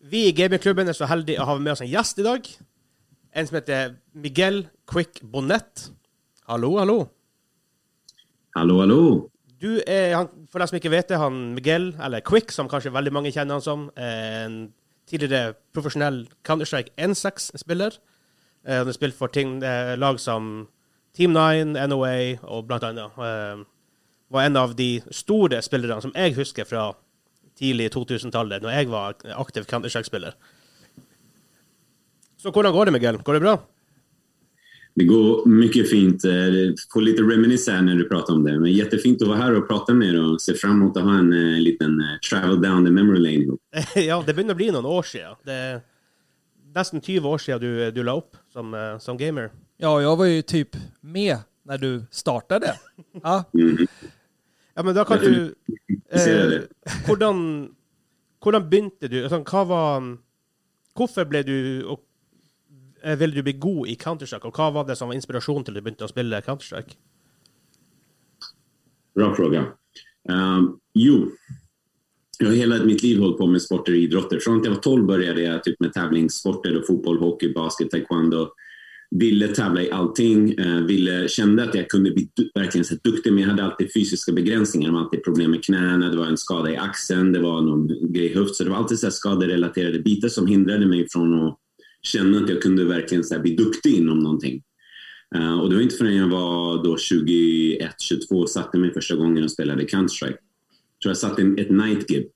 Vi i gamingklubben er så heldige å ha med oss en gjest i dag. En som heter Miguel Quick Bonnet. Hallo, hallo. Hallo, hallo. Du han, for dem som ikke vet det, han Miguel, eller Quick, som kanskje veldig mange kjenner han som, en tidligere profesjonell Counter-Strike 1.6-spiller. Eh, Han har spilt for ting, eh, lag som Team 9, NOA og blant annet. eh, Var en av de store spillerne som jeg husker fra tidlig 2000-tallet, når jeg var aktiv Counter-Strike-spiller. Så hvordan går det, Miguel? Går det bra? Det går mycket fint. Eh, Får lite reminisce här när du pratar om det. Men jättefint att vara här och prata med er och se fram emot att ha en eh, liten eh, travel down the memory lane ihop. ja, det begynner å bli noen år siden. Det er nesten 20 år siden du, du la opp som, eh, som gamer. Ja, jag var ju typ med när du startade. Ja, Mhm. Ja, men da kan du eh, hvordan, hvordan begynte du? Altså, hva var Hvorfor ble du og, eh, ville du bli god i Counter-Strike, og hva var det som var inspirasjonen til du begynte å spille Counter-Strike? Bra fråga. Um, jo, jag har hela mitt liv hållit på med sporter och idrotter. Från att jag var 12 började jag typ med tävlingssporter och fotboll, hockey, basket, taekwondo. Ville tävla i allting. eh, ville, kände att jag kunde bli verkligen så duktig, men jag hade alltid fysiska begränsningar. Det var alltid problem med knäna, det var en skada i axeln, det var någon grej i höft. Så det var alltid så här skaderelaterade bitar som hindrade mig från att känna att jag kunde verkligen så här bli duktig inom någonting. Eh, och det var inte förrän jag var då 21, 22 och satte mig första gången och spelade Counter-Strike. Tror jag satte ett night gig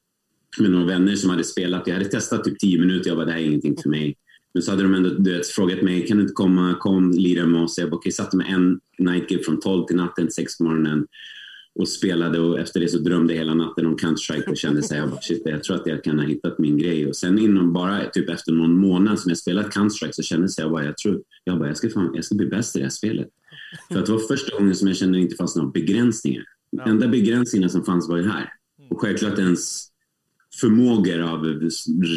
med några vänner som hade spelat. Jag hade testat typ 10 minuter. Jag bara, det här är ingenting för mig. Men så hade de ändå du vet, frågat mig, kan du inte komma, kom, lira med oss? Jag bara, okej, satte mig en night gig från 12 till natten, 6 på morgonen och spelade och efter det så drömde jag hela natten om Counter-Strike och kände så här, jag bara, shit, jag tror att jag kan ha hittat min grej. Och sen inom bara typ efter någon månad som jag spelat Counter-Strike så kände jag bara, jag tror, jag bara, jag ska, fan, jag ska bli bäst i det här spelet. För att det var första gången som jag kände att det inte fanns några begränsningar. Ja. enda begränsningarna som fanns var ju här. Och självklart ens förmågor av,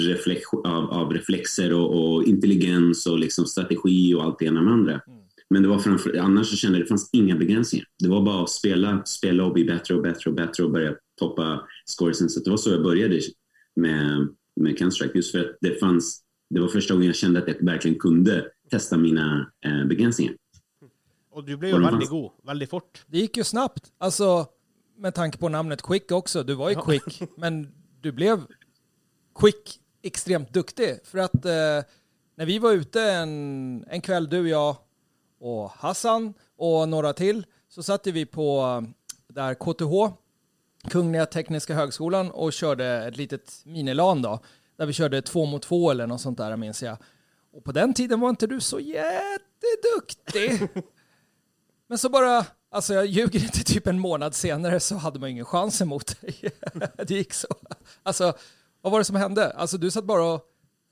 reflex, av, av reflexer och, och intelligens och liksom strategi och allt det ena med andra. Men det var framför, annars så kände jag att det fanns inga begränsningar. Det var bara att spela, spela och bli bättre och bättre och bättre och börja toppa scoresen. Så det var så jag började med, med Counter-Strike. Just för att det fanns, det var första gången jag kände att jag verkligen kunde testa mina eh, begränsningar. Og du ble jo Hvordan veldig fanns- god veldig fort. det gick ju snabbt. Alltså, med tanke på namnet Quick också. Du var ju Ja. Quick, men du blev Quick extremt duktig. För att eh, när vi var ute en, en kväll, du, jag och Hassan och några till, så satt vi på eh, där KTH, Kungliga Tekniska Högskolan, och körde ett litet minilan då. Där vi körde två mot två eller något sånt där, minns jag. Och på den tiden var inte du så jätteduktig. Men så bara, alltså jag ljuger inte, typ en månad senare så hade man ingen chans emot dig. det gick så. Alltså, vad var det som hände? Alltså du satt bara och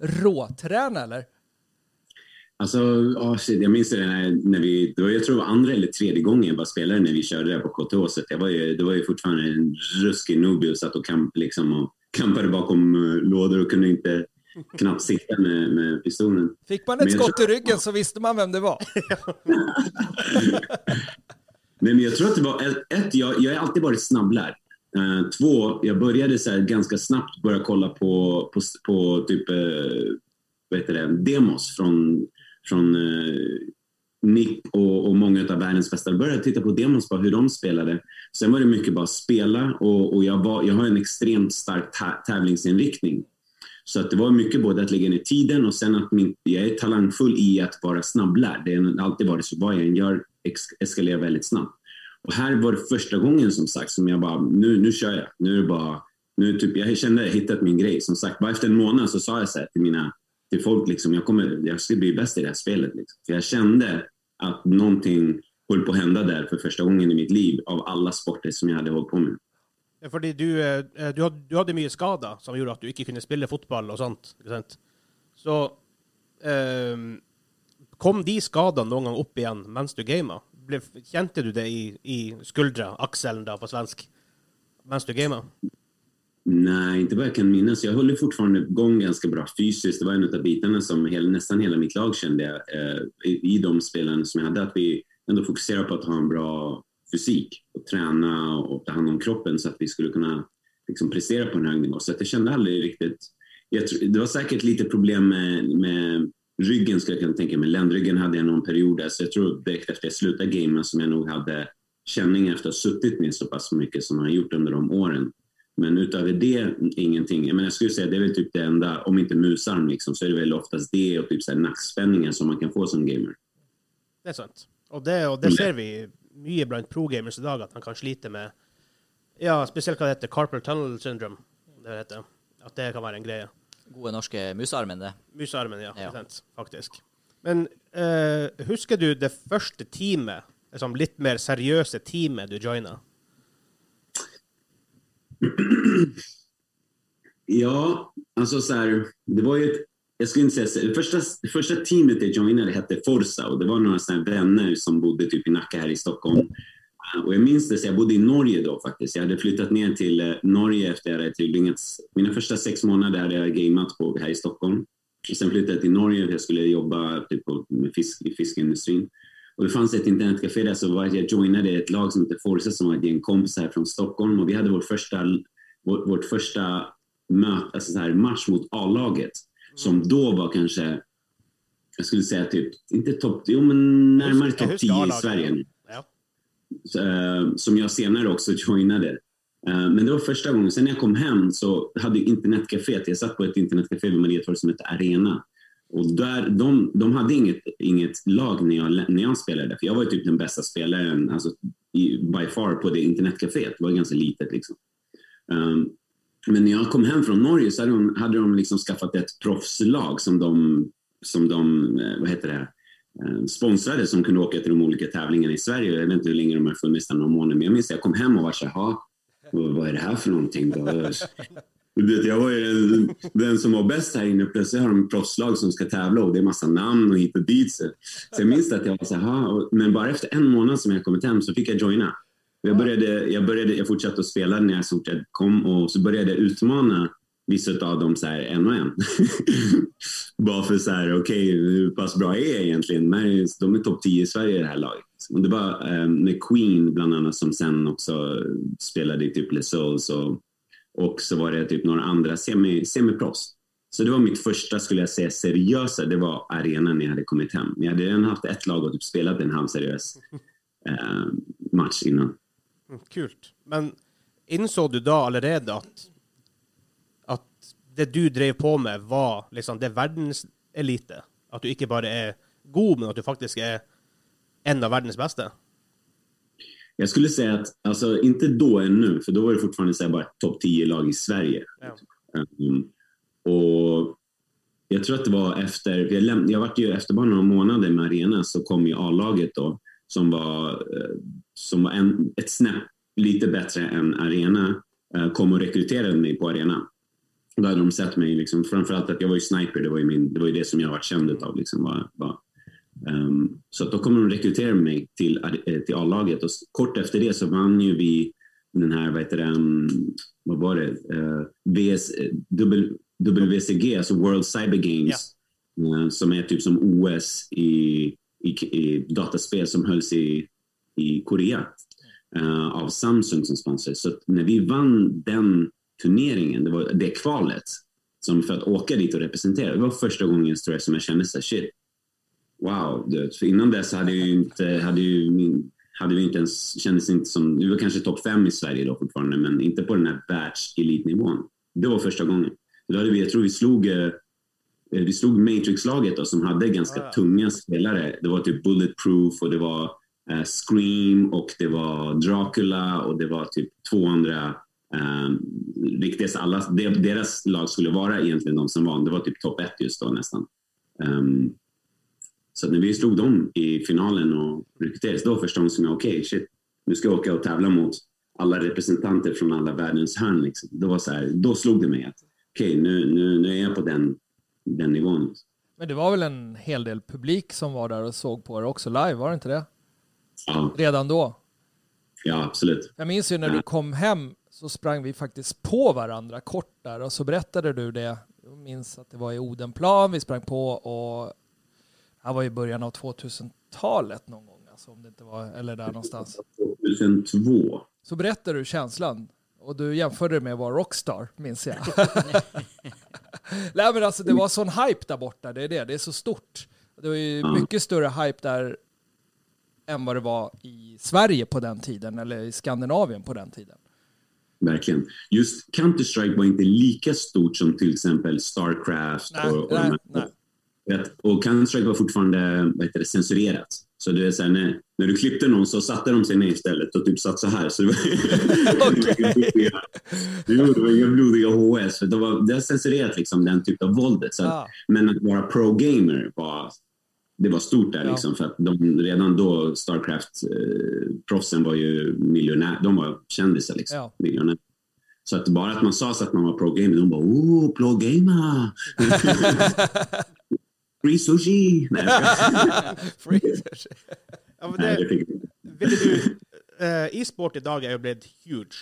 råtränade eller? Alltså, oh shit, jag minns det när, när vi, det var, jag tror det var andra eller tredje gången jag bara spelade när vi körde där på KTH. Så jag var ju, det var ju fortfarande en ruskig nubie och satt och, kamp, liksom, och kampade bakom uh, lådor och kunde inte knappt sitta med, med pistolen. Fick man ett skott i tror- ryggen så visste man vem det var. Nej, men jag tror att det var ett, jag, jag har alltid varit snabblärd. Uh, två, jag började så här ganska snabbt börja kolla på, på, på typ, uh, vad heter det, demos från, från uh, Nick och, och många av världens bästa. Jag började titta på demos på hur de spelade. Sen var det mycket bara spela och, och jag, var, jag har en extremt stark ta- tävlingsinriktning. Så att det var mycket både att lägga ner tiden och sen att min, jag är talangfull i att vara snabblärd. Det har alltid varit så. Vad jag än gör eskalera eskalerar väldigt snabbt. Och här var det första gången som sagt som jag bara, nu, nu kör jag. Nu är bara, nu typ, jag kände att jag hittat min grej. Som sagt, bara efter en månad så sa jag så här till mina, till folk liksom, jag kommer, jag ska bli bäst i det här spelet. Liksom. För jag kände att någonting höll på att hända där för första gången i mitt liv av alla sporter som jag hade hållit på med. För du, eh, eh, du, du hade mycket skada som gjorde att du inte kunde spela fotboll och sånt. Sant? Så um Kom de skadene noen gang opp igjen mens du gama? Kjente du det i, i skuldra, akselen da på svensk, mens du gama? Nej, inte vad jag kan minnas. Jag höll fortfarande igång ganska bra fysiskt. Det var en av bitarna som hela, nästan hela mitt lag kände jag, eh, i, i de spelen som jag hade. Att vi ändå fokuserar på att ha en bra fysik och träna och ta hand om kroppen så att vi skulle kunna liksom, prestera på en hög nivå. Så att jag kände aldrig riktigt jag tror, det var säkert lite problem med, med ryggen, skulle jag kunna tänka mig. Ländryggen hade jag någon period där, så jag tror direkt efter jag slutade gamea som jag nog hade känning efter att ha suttit med så pass mycket som jag har gjort under de åren. Men utöver det, ingenting. Men jag skulle säga det är väl typ det enda, om inte musarm liksom, så är det väl oftast det och typ så här nackspänningen som man kan få som gamer. Det är sant. Och det, och det ser vi mye blant pro-gamers idag, at man kan slite med Ja, spesielt hva det heter, carpal tunnel syndrome. Det heter. At det kan være en greie. Gode norske musearmen, det. Musearmen, ja. Ja. Faktisk. Men eh, husker du det første teamet, liksom litt mer seriøse teamet du joina? Ja, alltså så här, det var ju ett, jag skulle inte säga så, det första, första teamet jag joinade hette Forza och det var några här vänner som bodde typ i Nacka här i Stockholm. Och jag minns det, så jag bodde i Norge då faktiskt. Jag hade flyttat ner till eh, Norge efter jag hade tillbringats, mina första sex månader hade jag gameat på här i Stockholm. Och sen flyttade jag till Norge för jag skulle jobba typ med fisk, i fiskindustrin. Och det fanns ett internetcafé där så var jag joinade ett lag som heter Forza som var ett gäng kompisar från Stockholm och vi hade vår första, vår, vårt första möte, alltså så här, match mot A-laget som då var kanske, jag skulle säga typ, inte topp, jo men närmare topp husker 10 i Sverige. Eh, som jag senare också joinade. Eh, men det var första gången. Sen när jag kom hem så hade internetcaféet, jag satt på ett internetcafé vid Mariatorg som hette Arena. Och där, de, de hade inget, inget lag när jag, när jag spelade, för jag var ju typ den bästa spelaren alltså, i, by far på det internetcaféet. Det var ganska litet liksom. Um, men när jag kom hem från Norge så hade de, hade de liksom skaffat ett proffslag som de, som de vad heter det, sponsrade som kunde åka till de olika tävlingarna i Sverige. Jag vet inte hur länge de har funnits någon månad. Men jag minns att jag kom hem och var så här, "Ha, vad är det här för någonting då? Jag var ju den, som var bäst här inne. Plötsligt har de proffslag som ska tävla och det är massa namn och hit och dit. Så, så jag minns att jag var så här, men bara efter en månad som jag kommit hem så fick jag joina. Jag, började, jag, började, jag fortsatte att spela när jag stort sett kom och så började jag utmana vissa av dem så här en och en. Bara för så här, okej, hur pass bra är jag egentligen? Men de är topp 10 i Sverige i det här laget. Och det var eh, med Queen bland annat som sen också spelade i typ Les Souls och, och så var det typ några andra semi, semiproffs. Så det var mitt första, skulle jag säga, seriösa, det var arenan när jag hade kommit hem. Jag hade redan haft ett lag och typ spelat en halvseriös eh, match innan. Mm, Kult. Men innså du da allerede at, at det du drev på med, var liksom det verdenselite? At du ikke bare er god, men at du faktisk er en av verdens beste? Jag skulle säga att, alltså inte då ännu, för då var det fortfarande så här bara topp 10-lag i Sverige. Ja. Um, och jag tror att det var efter, jag, läm- jag var ju efter bara några månader med Arena så kom ju A-laget då som var, eh, som var en, ett snäpp lite bättre än Arena eh, kom och rekryterade mig på Arena. Då hade de sett mig, liksom, framförallt att jag var ju sniper, det var ju, min, det, var ju det som jag varit känd utav. Liksom, var, var, ehm, så att då kom de och rekryterade mig till, eh, till A-laget och kort efter det så vann ju vi den här, vad heter det, um, vad var det, uh, VS, eh, W, WCG, alltså World Cyber Games, eh, som är typ som OS i, i, i dataspel som hölls i, i Korea eh, av Samsung som sponsor. Så när vi vann den turneringen, det var det kvalet, som för att åka dit och representera, det var första gången tror jag, som jag kände så här, shit, wow. Du vet, för innan dess hade, jag ju inte, hade, ju, min- hade vi inte ens, kändes inte som, vi var kanske topp fem i Sverige då fortfarande, men inte på den här världselitnivån. Det var första gången. Då hade vi, jag tror vi slog, eh, vi slog Matrix-laget då, som hade ganska Ah, tunga spelare. Det var typ Bulletproof och det var eh, Scream och det var Dracula och det var typ två andra eh, riktigt alla, deras lag skulle vara egentligen de som vann. Det var typ topp ett just då nästan. Ehm, så när vi slog dem i finalen och rekryterades, då första gången som jag, okej, shit, nu ska jag åka och tävla mot alla representanter från alla världens hörn. Liksom. Det var så här, då slog det mig att okej, nu, nu, nu är jag på den, den nivån. Men det var väl en hel del publik som var där och såg på er också live, var det inte det? Ja, Redan då? ja absolut. Jag minns ju när du kom hem så sprang vi faktiskt på varandra kort där och så berättade du det. Jag minns att det var i Odenplan vi sprang på och det här var i början av 2000-talet någon gång, alltså om det inte var, eller där någonstans. 2002. Så berättade du känslan och du jämförde det med att vara rockstar, minns jag. Nej men alltså det var sån hype där borta, det är det, det är så stort. Det var ju Ja. mycket större hype där än vad det var i Sverige på den tiden, eller i Skandinavien på den tiden. Verkligen. Just Counter-Strike var inte lika stort som till exempel Starcraft. Nej, och, och, nej, nej. Och Counter-Strike var fortfarande vad heter det, censurerat. Så det är så här, när, när du klippte någon så satte de sig ner istället och typ satt så här. Så det var, Okej. det var inga blodiga- HS. För det, var, det har censurerat liksom, den typen av våldet. Så att. Men att vara pro-gamer var, det var stort där. Ja. Liksom, för att de, redan då, Starcraft-proffsen var ju miljonär. De var kändisar. Liksom, Ja. miljonär. Så att bara att man sa så att man var pro-gamer, de bara “Oh, pro-gamer!” Free sushi! Nej, skojar. Freezers. Ja, Nej, det, ville du, eh, e-sport idag är ju blivit huge.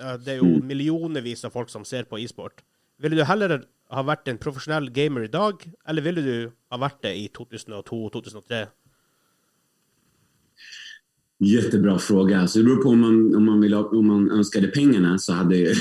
Eh, det är ju Mm. miljonervis av folk som ser på e-sport. Ville du hellre ha varit en professionell gamer idag, eller ville du ha varit det i 2002-2003? Jättebra fråga. Så det beror på om man, om man, vill om man önskade pengarna så hade det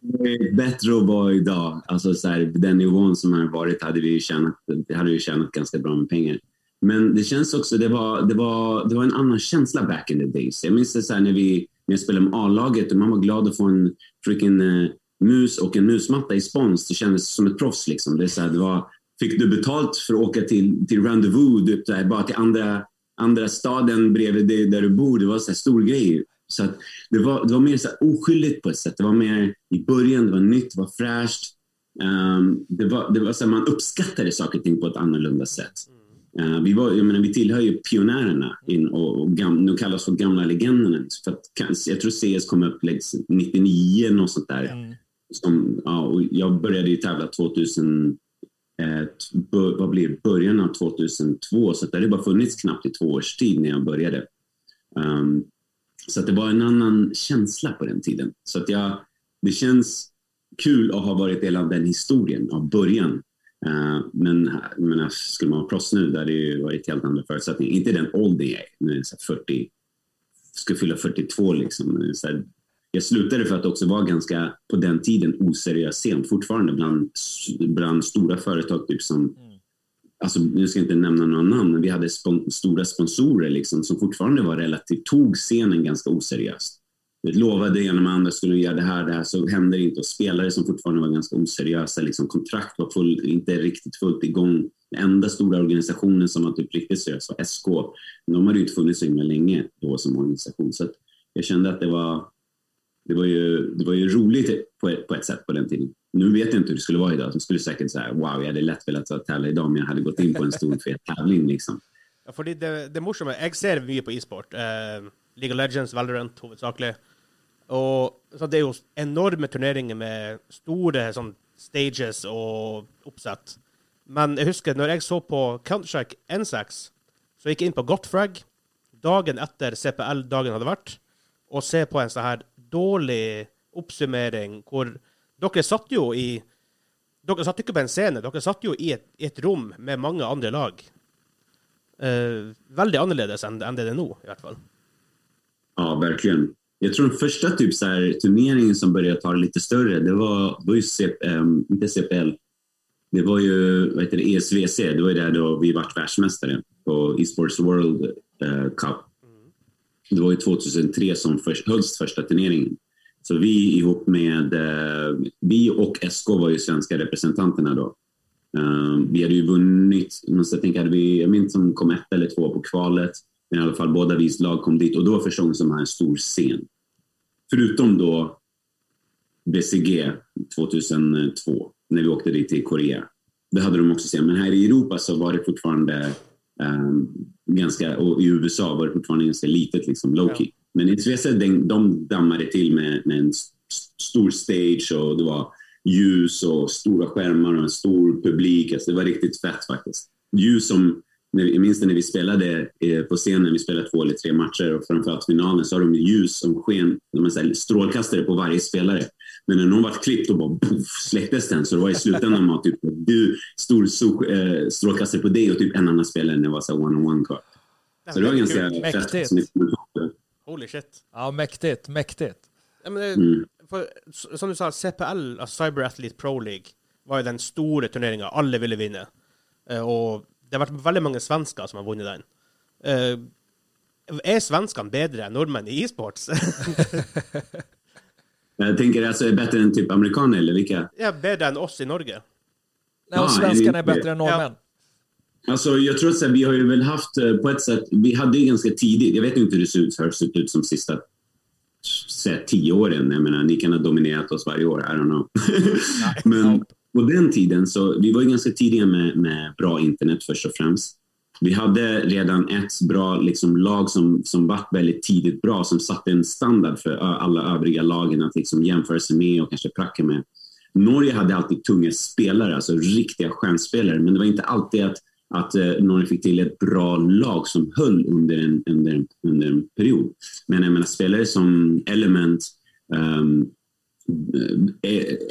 varit bättre att vara idag. Alltså så här, den nivån som har varit hade vi ju tjänat, hade vi tjänat ganska bra med pengar. Men det känns också, det var, det var, det var en annan känsla back in the days. Jag minns det så här när, vi, när jag spelade med A-laget och man var glad att få en freaking eh, mus och en musmatta i spons. Det kändes som ett proffs. Liksom. Det är så här, det var, fick du betalt för att åka till, till Rendezvous, typ, så här, bara till andra, andra staden bredvid dig där du bor. Det var så här stor grej. Så att det, var, det var mer så här oskyldigt på ett sätt. Det var mer i början, det var nytt, det var fräscht. Um, det var, det var så här, man uppskattade saker och ting på ett annorlunda sätt. Uh, vi, var, jag menar, vi tillhör ju pionjärerna in, och, och gam, de kallas för gamla legenderna. För att, jag tror CS kom upp 99, något sånt där. Mm. Som, ja, och jag började ju tävla 2000, eh, vad blir det? början av 2002, så det hade bara funnits knappt i två års tid när jag började. Um, så att det var en annan känsla på den tiden. Så att jag, det känns kul att ha varit del av den historien av början. Uh, men jag menar, skulle man vara proffs nu, där hade det ju varit helt andra förutsättningar. Inte den åldern jag är, nu är jag 40, ska fylla 42 liksom. Så här, jag slutade för att också vara ganska, på den tiden, oseriös scen fortfarande bland, bland stora företag typ som Alltså, nu ska jag inte nämna några namn, men vi hade spon- stora sponsorer liksom, som fortfarande var relativt, tog scenen ganska oseriöst. Vi lovade det ena med andra, skulle göra det här, det här, så hände det inte. Och spelare som fortfarande var ganska oseriösa, liksom, kontrakt var full, inte riktigt fullt igång. Den enda stora organisationen som var typ riktigt seriös var SK. De hade ju inte funnits så himla länge då som organisation. Så jag kände att det var, det var, ju, det var ju roligt på ett, på ett sätt på den tiden. Nu vet jag inte hur det skulle vara idag. De skulle säkert säga wow, jag hade lätt velat tävla idag om jag hade gått in på en stor fet tävling. Liksom. Ja, fordi det, det morsomme Jeg ser mye på e-sport. Eh, League of Legends, Valorant hovedsakelig. Og så Det er jo enorme turneringer med store sånn, stages og oppsett. Men jeg husker når jeg så på Counter-Strike N6, så gikk jeg inn på Gotfrag dagen etter CPL-dagen hadde vært, og se på en sånn her dårlig oppsummering hvor Dere satt jo i Dere satt ikke på en scene, dere satt jo i et, i et rom med mange andre lag. Eh, väldigt annorledes än, än det är nu i alla fall. Ja, verkligen. Jag tror den första typ, så här, turneringen som började ta det lite större, det var, var ju CP, um, inte CPL. Det var ju vad heter det, ESVC, det var ju där då vi vart världsmästare på Esports World uh, Cup. Det var ju 2003 som först, hölls första turneringen. Så vi ihop med, eh, vi och SK var ju svenska representanterna då. Eh, vi hade ju vunnit, måste jag tänka, hade vi, jag minns om kom ett eller två på kvalet. Men i alla fall båda vi lag kom dit och då var första gången som var en stor scen. Förutom då BCG 2002 när vi åkte dit till Korea. Det hade de också scen. Men här i Europa så var det fortfarande ganska, och i USA var det fortfarande ganska litet, liksom low key. Men i SVC, de, de dammade till med, med en stor stage och det var ljus och stora skärmar och en stor publik. Alltså det var riktigt fett faktiskt. Ljus som, jag minns det när vi spelade eh, på scenen, vi spelade två eller tre matcher och framförallt finalen så har de ljus som sken, de har så här strålkastare på varje spelare. Men när någon var klippt och bara puff, släcktes den så det var i slutändan man typ du, stor sol, eh, strålkastare på dig och typ en annan spelare när det var så one-on-one kvar. Så det var ganska Mäktigt. Holy shit. Ja, mäktigt, mäktigt. Ja, men det, Mm. for, s- som du sa, CPL, altså Cyber Athlete Pro League, var jo den store turneringa alle ville vinne. Eh, og det har vært veldig mange svensker som har vunnet den. Eh, er svenskene bedre enn nordmenn i e-sports? Jag tänker alltså, är bättre än typ amerikaner eller vilka? ja, bedre enn oss i Norge? Nej, och Ja, svenskarna är bättre än norrmän. Alltså, jag tror att så här, vi har ju väl haft eh, på ett sätt, vi hade ju ganska tidigt, jag vet inte hur det ser ut, har sett ut som sista säg, tio åren. Jag menar, ni kan ha dominerat oss varje år, I don't know. Men på den tiden så, vi var ju ganska tidiga med, med bra internet först och främst. Vi hade redan ett bra liksom, lag som, som var väldigt tidigt bra, som satte en standard för alla övriga lagen att liksom, jämföra sig med och kanske pracka med. Norge hade alltid tunga spelare, alltså riktiga stjärnspelare, men det var inte alltid att, att eh, Norge fick till ett bra lag som höll under en, under en, under en period. Men jag menar, spelare som Element, um,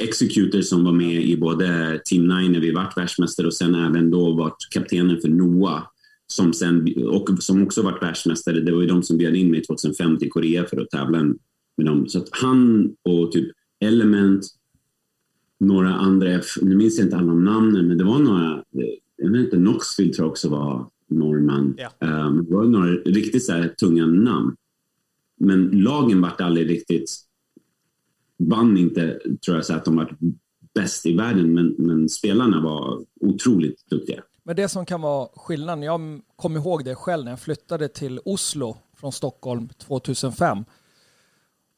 Executor som var med i både Team 9 när vi vart världsmästare och sen även då vart kaptenen för Noah som, sen, och som också varit världsmästare. Det var ju de som bjöd in mig 2005 till Korea för att tävla med dem. Så att han och typ Element, några andra, nu minns jag inte alla namnen, men det var några, eh, jag vet inte, Knoxville tror jag också var norrman. Ja. Um, det var några riktigt så här tunga namn. Men lagen vart aldrig riktigt, vann inte tror jag så att de var bäst i världen, men, men spelarna var otroligt duktiga. Men det som kan vara skillnaden, jag kommer ihåg det själv när jag flyttade till Oslo från Stockholm 2005.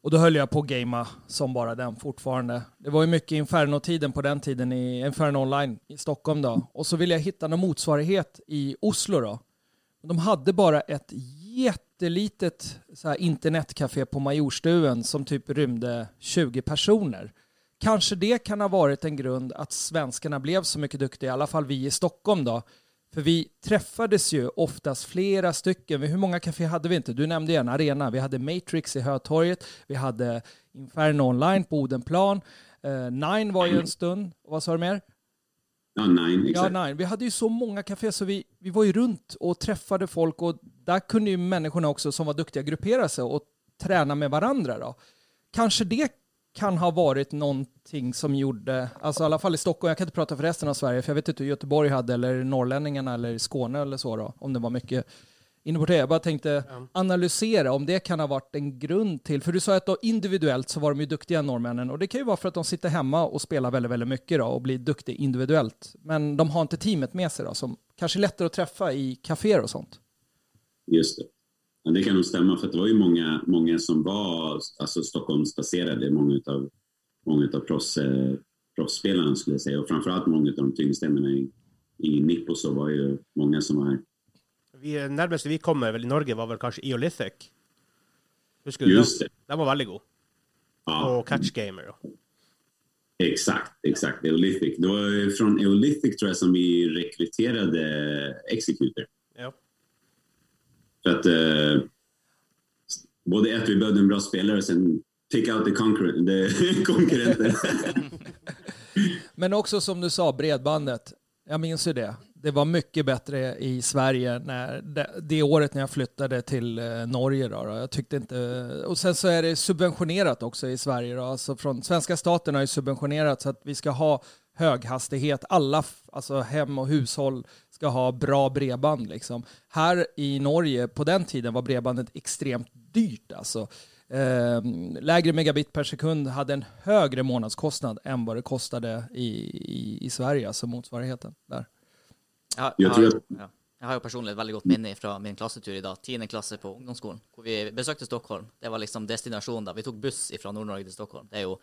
Och då höll jag på att gamea som bara den fortfarande. Det var ju mycket Inferno-tiden på den tiden i Inferno Online i Stockholm då. Och så ville jag hitta någon motsvarighet i Oslo då. De hade bara ett jättelitet så här, internetcafé på Majorstuen som typ rymde 20 personer. Kanske det kan ha varit en grund att svenskarna blev så mycket duktiga, i alla fall vi i Stockholm då. För vi träffades ju oftast flera stycken. Hur många café hade vi inte? Du nämnde ju en arena. Vi hade Matrix i Hötorget. Vi hade Inferno Online på Odenplan. Eh, Nine var ju en stund. Vad sa du mer? Ja, nine, Ja, exakt. Nine. Vi hade ju så många café så vi, vi var ju runt och träffade folk och där kunde ju människorna också som var duktiga gruppera sig och träna med varandra då. Kanske det kan ha varit någonting som gjorde, alltså i alla fall i Stockholm, jag kan inte prata för resten av Sverige, för jag vet inte hur Göteborg hade, eller norrlänningarna, eller Skåne eller så då, om det var mycket inne på det. Jag bara tänkte analysera om det kan ha varit en grund till, för du sa att då individuellt så var de ju duktiga norrmännen, och det kan ju vara för att de sitter hemma och spelar väldigt, väldigt mycket då, och blir duktiga individuellt. Men de har inte teamet med sig då, som kanske är lättare att träffa i kaféer och sånt. Just det. Ja, det kan nog stämma, för det var ju många, många som var alltså, Stockholmsbaserade, många av många utav proffs, eh, proffsspelarna skulle jag säga, och framförallt många av de tyngsta ämnena i, i Nippo så var ju många som var Vi, nærmeste vi kommer vel i Norge, var vel kanskje Eolithic. Husker du Just det. Den var veldig god. Ja, Og Catch Gamer. exakt, exakt. Eolithic. Det var från Eolithic tror jag som vi rekryterade Executor. Ja. För att eh, både ett, vi behövde en bra spelare och sen take out the concurrent, the konkurrenter. Men också som du sa, bredbandet. Jag minns ju det. Det var mycket bättre i Sverige när det, det året när jag flyttade till eh, Norge. Då, då. Jag tyckte inte... Och sen så är det subventionerat också i Sverige. Då. Alltså från, svenska staten har ju subventionerat så att vi ska ha höghastighet. Alla alltså hem och hushåll ska ha bra bredband. Liksom. Här i Norge på den tiden var bredbandet extremt dyrt. Alltså. Eh, lägre megabit per sekund hade en högre månadskostnad än vad det kostade i, i, i Sverige, alltså motsvarigheten där. Jeg, har- Jeg har, jo- ja. jeg har jo personlig et veldig godt minne fra min klassetur i dag, 10. klasse på ungdomsskolen, hvor vi besøkte Stockholm. Det var liksom destinasjonen da. Vi tok buss fra Nord-Norge til Stockholm. Det er jo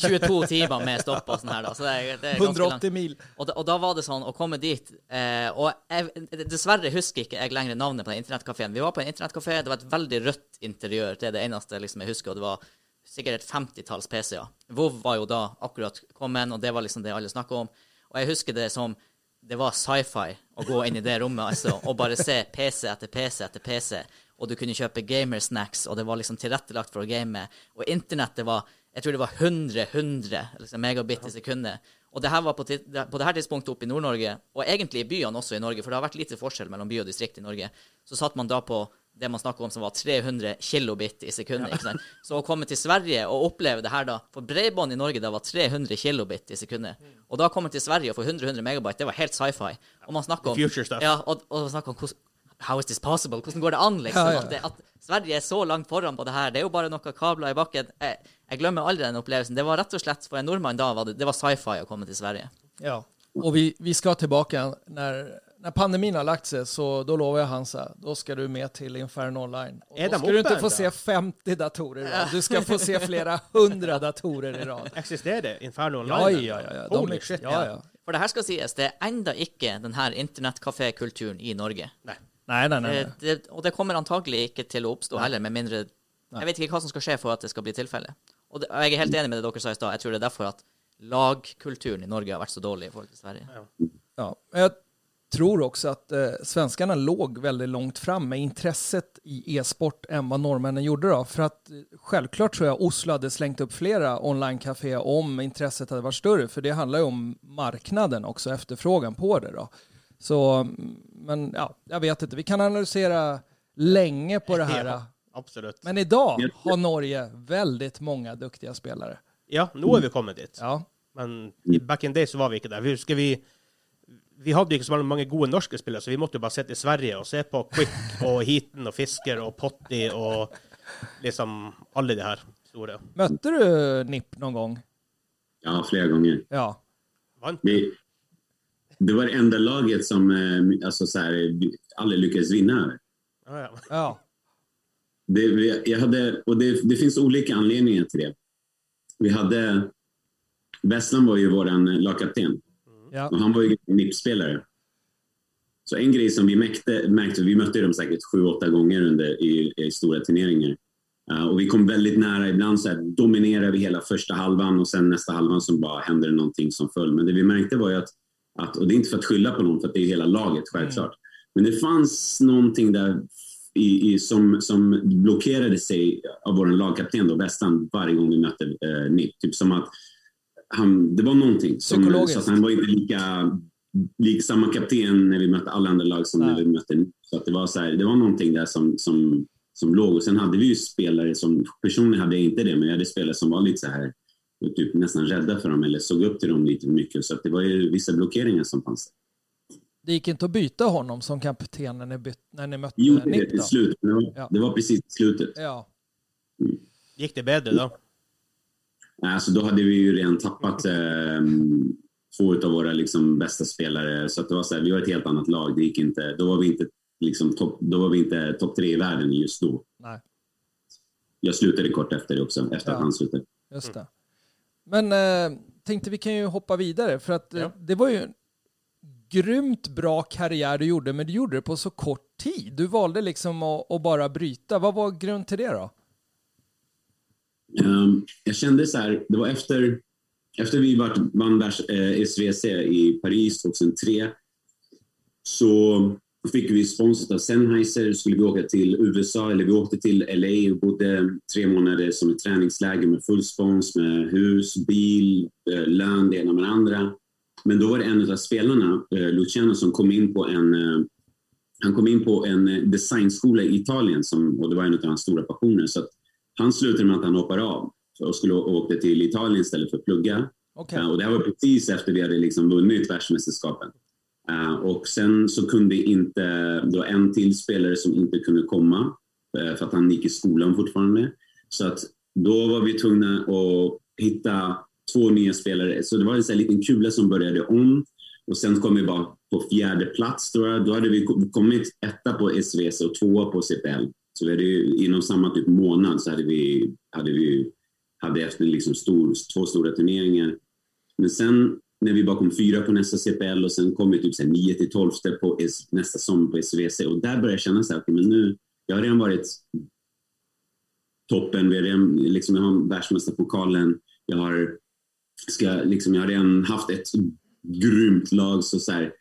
22 timer med stopp og sånn her, da. Så det er, det er ganske langt. 180 mil. Og da, og da var det sånn å komme dit eh, Og jeg, dessverre husker ikke jeg lenger navnet på den internettkafeen. Vi var på en internettkafé, det var et veldig rødt interiør. Det er det eneste liksom, jeg husker. Og det var sikkert et femtitalls PC-er. WoW var jo da akkurat kommet, og det var liksom det alle snakka om. Og jeg husker det som det var sci-fi å gå inn i det rommet altså, og bare se PC etter PC etter PC. Og du kunne kjøpe gamersnacks, og det var liksom tilrettelagt for å game. Og internettet var jeg tror det var 100 100 liksom megabit i sekundet. Og det her var på, det- på det her tidspunktet oppe i Nord-Norge, og egentlig i byene også i Norge, for det har vært lite forskjell mellom by og distrikt i Norge, så satt man da på det man snakker om som var 300 kilobit i sekundet. sant? Så å komme til Sverige og oppleve det her da For bredbånd i Norge da var 300 kilobit i sekundet. Og da komme til Sverige og få 100-100 megabyte, det var helt sci-fi. Og man snakker om Future stuff. Ja, og, og man snakker om hvordan How is this possible? Hvordan går det an, liksom? Ja, ja. At, det, at Sverige er så langt foran på det her. Det er jo bare noen kabler i bakken. Jeg, jeg glemmer aldri den opplevelsen. Det var rett og slett, for en nordmann da, var det, det var sci-fi å komme til Sverige. Ja. Och vi, vi ska tillbaka när, när pandemin har lagt sig så då lovar jag Hansa, då ska du med till Inferno Online. Och Är då ska du inte få se 50 datorer i rad. Du ska få se flera hundra datorer i rad. Eksisterer det Inferno Online? Ja, ja, ja. ja. De Holy är, shit. ja, ja. For det her skal sies, det er enda ikke den her internettkafékulturen i Norge. Nej, nej, nej. Eh, nej. det, og det kommer antagelig ikke til å oppstå heller, med mindre Jeg vet ikke hva som skal skje for at det skal bli tilfelle. Og, det, jeg er helt enig med det dere sa i stad. Jeg tror det er derfor at lagkulturen i Norge har vært så dårlig i forhold til Sverige. Ja, jag tror också att eh, svenskarna låg väldigt långt fram med intresset i e-sport än vad norrmännen gjorde då. För att eh, självklart tror jag Oslo hade slängt upp flera online-café om intresset hade varit större. För det handlar ju om marknaden också, efterfrågan på det då. Så, mm, men ja, jag vet inte. Vi kan analysera länge på det här. Ja, absolutt. Men idag har Norge väldigt många duktiga spelare. Ja, nå er vi kommet dit. Ja, Men back in day så var vi ikke der. Vi, husker vi, vi hadde jo ikke så veldig mange gode norske spillere, så vi måtte jo bare sitte i Sverige og se på Quick og Heaton og Fisker og Potty og liksom alle de her store. mötte du NIP någon gång? Ja, flera gånger. Ja. Vi, det var det enda laget som eh, alltså, så här, aldrig lyckades vinna över. Ja, ja. Ja. Det, vi- jag hade, och det, det finns olika anledningar till det. Vi hade... Westland var ju vår lagkapten Ja. och han var ju NIP-spelare. Så en grej som vi märkte, märkte vi mötte dem säkert sju, åtta gånger under, i, i stora turneringar. Uh, och vi kom väldigt nära, ibland så här, dominerade vi hela första halvan och sen nästa halvan som bara hände det någonting som föll. Men det vi märkte var ju att, att och det är inte för att skylla på någon, för det är hela laget självklart. Men det fanns någonting där i, i, som, som blockerade sig av vår lagkapten då, Westan, varje gång vi mötte eh, NIP. Typ som att han, det var någonting. Som, så att han var inte lika, lika samma kapten när vi mötte alla andra lag som Nej. när vi mötte. Så att det, var så här, det var någonting där som, som, som låg. Och sen hade vi ju spelare som, personligen hade jag inte det, men jag hade spelare som var lite så här typ nästan rädda för dem eller såg upp till dem lite för mycket. Så att det var ju vissa blockeringar som fanns. Det gick inte att byta honom som kapten när ni, byt, när ni mötte Jo, det, Nick till då? slut. Det var, Ja. det var precis i slutet. Ja. Gikk det bedre da? Alltså, då hade vi ju redan tappat eh, två av våra liksom, bästa spelare. Så att det var så här, vi var ett helt annat lag. Det gick inte, då var vi inte, liksom, topp, då var vi inte topp tre i världen just då. Nej, Jag slutade kort efter det också, efter Ja. att han slutade. just det. Men eh, tänkte vi kan ju hoppa vidare för att eh, Ja. det var ju en grymt bra karriär du gjorde, men du gjorde det på så kort tid. Du valde liksom att, att bara bryta. Vad var grund till det då? Ehm, jag kände så här, det var efter, efter vi vart, vann världs, eh, SVC i Paris 2003 så fick vi sponsrat av Sennheiser. skulle vi åka till USA, eller vi åkte till LA och bodde tre månader som ett träningsläger med full spons med hus, bil, eh, lön, det ena med det andra. Men då var det en av spelarna, eh, Luciano, som kom in på en eh, han kom in på en eh, designskola i Italien som, och det var en av hans stora passioner. Så att han slutade med att han hoppade av och skulle å- åkte till Italien istället för att plugga. Okej. Eh, och det här var precis efter vi hade liksom vunnit världsmästerskapen. Eh, och sen så kunde inte, det var en till spelare som inte kunde komma eh, för att han gick i skolan fortfarande. Så att då var vi tvungna att hitta två nya spelare. Så det var en sån liten kula som började om. Och sen kom vi bara på fjärde plats. Då, då hade vi kommit etta på SVC och tvåa på CPL. Så vi hade ju, inom samma typ månad så hade vi, hade vi hade efter liksom stor, två stora turneringar. Men sen när vi bara kom fyra på nästa CPL och sen kom vi typ 9 till 12 på S, nästa sommar på SVC och där började jag känna så här, men nu, jag har redan varit toppen, vi har redan, liksom, jag har världsmästarpokalen, jag har, ska, liksom, jag har redan haft ett grymt lag. Så, så här,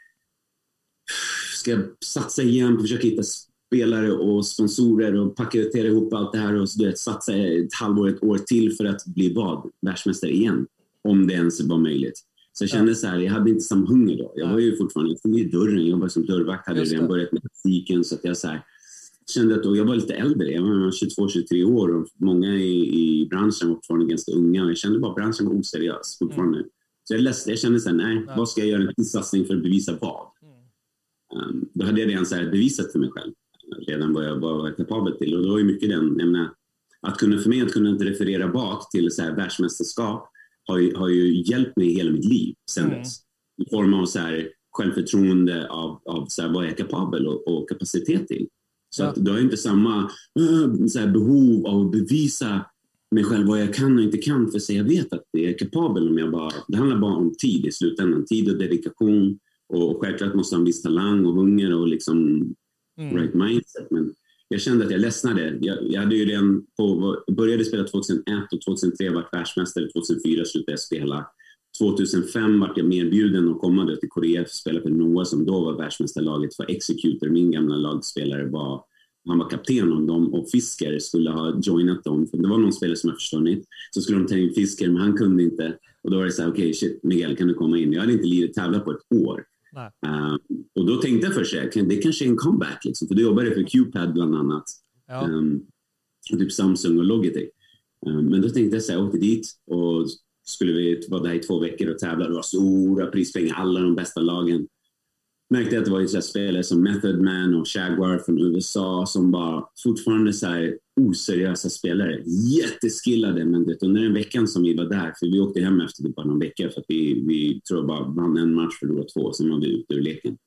ska jag satsa igen på att försöka hitta spelare och sponsorer och paketera ihop allt det här och så, du vet, satsa ett halvår, ett år till för att bli vad? Världsmästare igen. Om det ens var möjligt. Så jag kände så här, jag hade inte samma hunger då. Jag var ju fortfarande, jag i dörren, jag jobbade som dörrvakt, hade redan börjat med musiken så att jag så här, kände att då, jag var lite äldre, jag var 22-23 år och många i, i branschen var fortfarande ganska unga. Jag kände bara att branschen var oseriös fortfarande. Mm. Så jag, läste, jag kände så här, nej, nej, vad ska jag göra en satsning för att bevisa vad? Mm. Um, då hade jag redan så bevisat för mig själv redan vad jag var kapabel till. Och då var ju mycket den, jag menar, att kunna, för mig att kunna referera bak till så här världsmästerskap har ju, har ju hjälpt mig hela mitt liv sen mm. dess. I form av så här, självförtroende av, av så här, vad jag är kapabel och, och kapacitet till. Så ja. att du har inte samma uh, så här, behov av att bevisa mig själv vad jag kan och inte kan för att jag vet att jag är kapabel om jag bara... Det handlar bara om tid i slutändan. Tid och dedikation. Och självklart måste ha en viss talang och hunger och liksom mm. right mindset. Men jag kände att jag ledsnade. Jag, jag hade ju redan på, började spela 2001 och 2003 var världsmästare. 2004 slutade jag spela. 2005 var jag medbjuden att komma till Korea för att spela för Noah som då var världsmästarlaget för Executor. Min gamla lagspelare var han var kapten om dem och Fisker skulle ha joinat dem. För det var någon spelare som jag försvunnit. Så skulle de ta in Fisker, men han kunde inte. Och då var det så här, okej, okay, shit, Miguel, kan du komma in? Jag hade inte lidit tävlat på ett år. Uh, och då tänkte jag först, det kanske är en comeback, liksom, för du jobbade för Qpad bland annat. Ja. Um, typ Samsung och Logitech. Um, men då tänkte jag så här, jag åkte dit och skulle vi vara där i två veckor och tävla. Det var stora prispengar, alla de bästa lagen märkte att det var ju spelare som Method Man och Jaguar från USA som var fortfarande så här oseriösa spelare. Jätteskillade, men det, under den veckan som vi var där, för vi åkte hem efter typ bara någon vecka för att vi, vi tror jag bara vann en match, förlorade två, och sen var vi ute ur leken.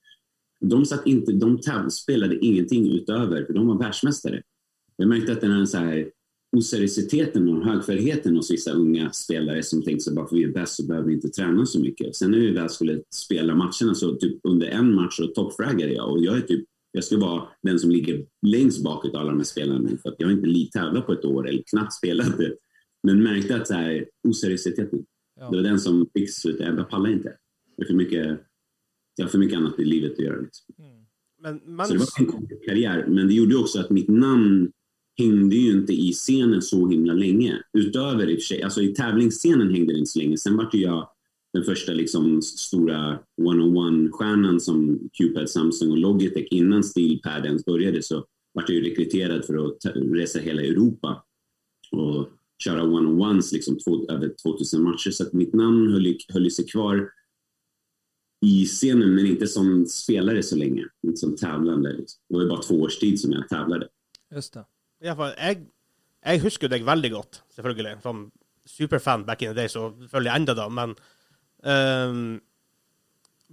De, satt inte, de spelade ingenting utöver, för de var världsmästare. Jag märkte att den här, så här oseriositeten och högfärdigheten hos vissa unga spelare som tänkte sig bara för vi är bäst så behöver vi inte träna så mycket. Sen när vi väl skulle spela matcherna så typ under en match så toppfraggade jag och jag är typ jag ska vara den som ligger längst bak av alla de här spelarna för att jag har inte tävlat på ett år eller knappt spelat det. Men märkte att så här, oseriositeten, ja. det var den som fick sluta. Jag pallar inte. Det är för mycket, jag har för mycket annat i livet att göra. Liksom. Mm. Men man... Så det var en karriär, men det gjorde också att mitt namn hängde ju inte i scenen så himla länge. Utöver i och för sig, alltså i tävlingsscenen hängde det inte så länge. Sen vart jag den första liksom stora one-on-one-stjärnan som Qpad, Samsung och Logitech innan Steelpad ens började så vart jag ju rekryterad för att resa hela Europa och köra one-on-ones liksom två, över 2000 matcher. Så att mitt namn höll, höll sig kvar i scenen men inte som spelare så länge, inte som tävlande. Liksom. Det var ju bara två års tid som jag tävlade. Just det. Iallfall, jeg, jeg husker deg veldig godt, selvfølgelig. Som superfan back in the day, så selvfølgelig enda da, men um,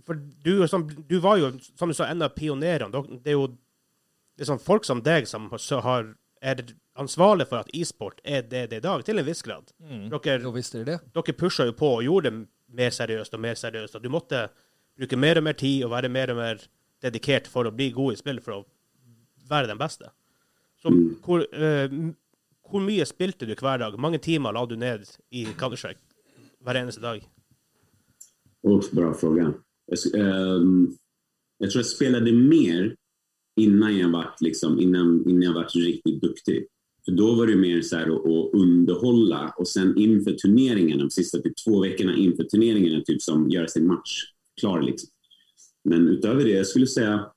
For du, som, du, var jo, som du sa, en av pionerene. Det er jo sånn folk som deg som har, er ansvarlig for at e-sport er det det er i dag, til en viss grad. Mm. Dere, jo, visst er det. dere pusha jo på og gjorde det mer seriøst og mer seriøst. og Du måtte bruke mer og mer tid og være mer og mer dedikert for å bli god i spill, for å være den beste. Så hvor, uh, hvor, mye spilte du hver dag? mange timer la du ned i Counter-Strike hver eneste dag? Oh, bra fråga. Jag, um, jag tror jag spelade mer innan jag var liksom, innan, innan jag var riktigt duktig. För då var det mer så här att, att underhålla och sen inför turneringarna, de sista typ två veckorna inför turneringarna, typ som göra sin match klar. Liksom. Men utöver det, jag skulle säga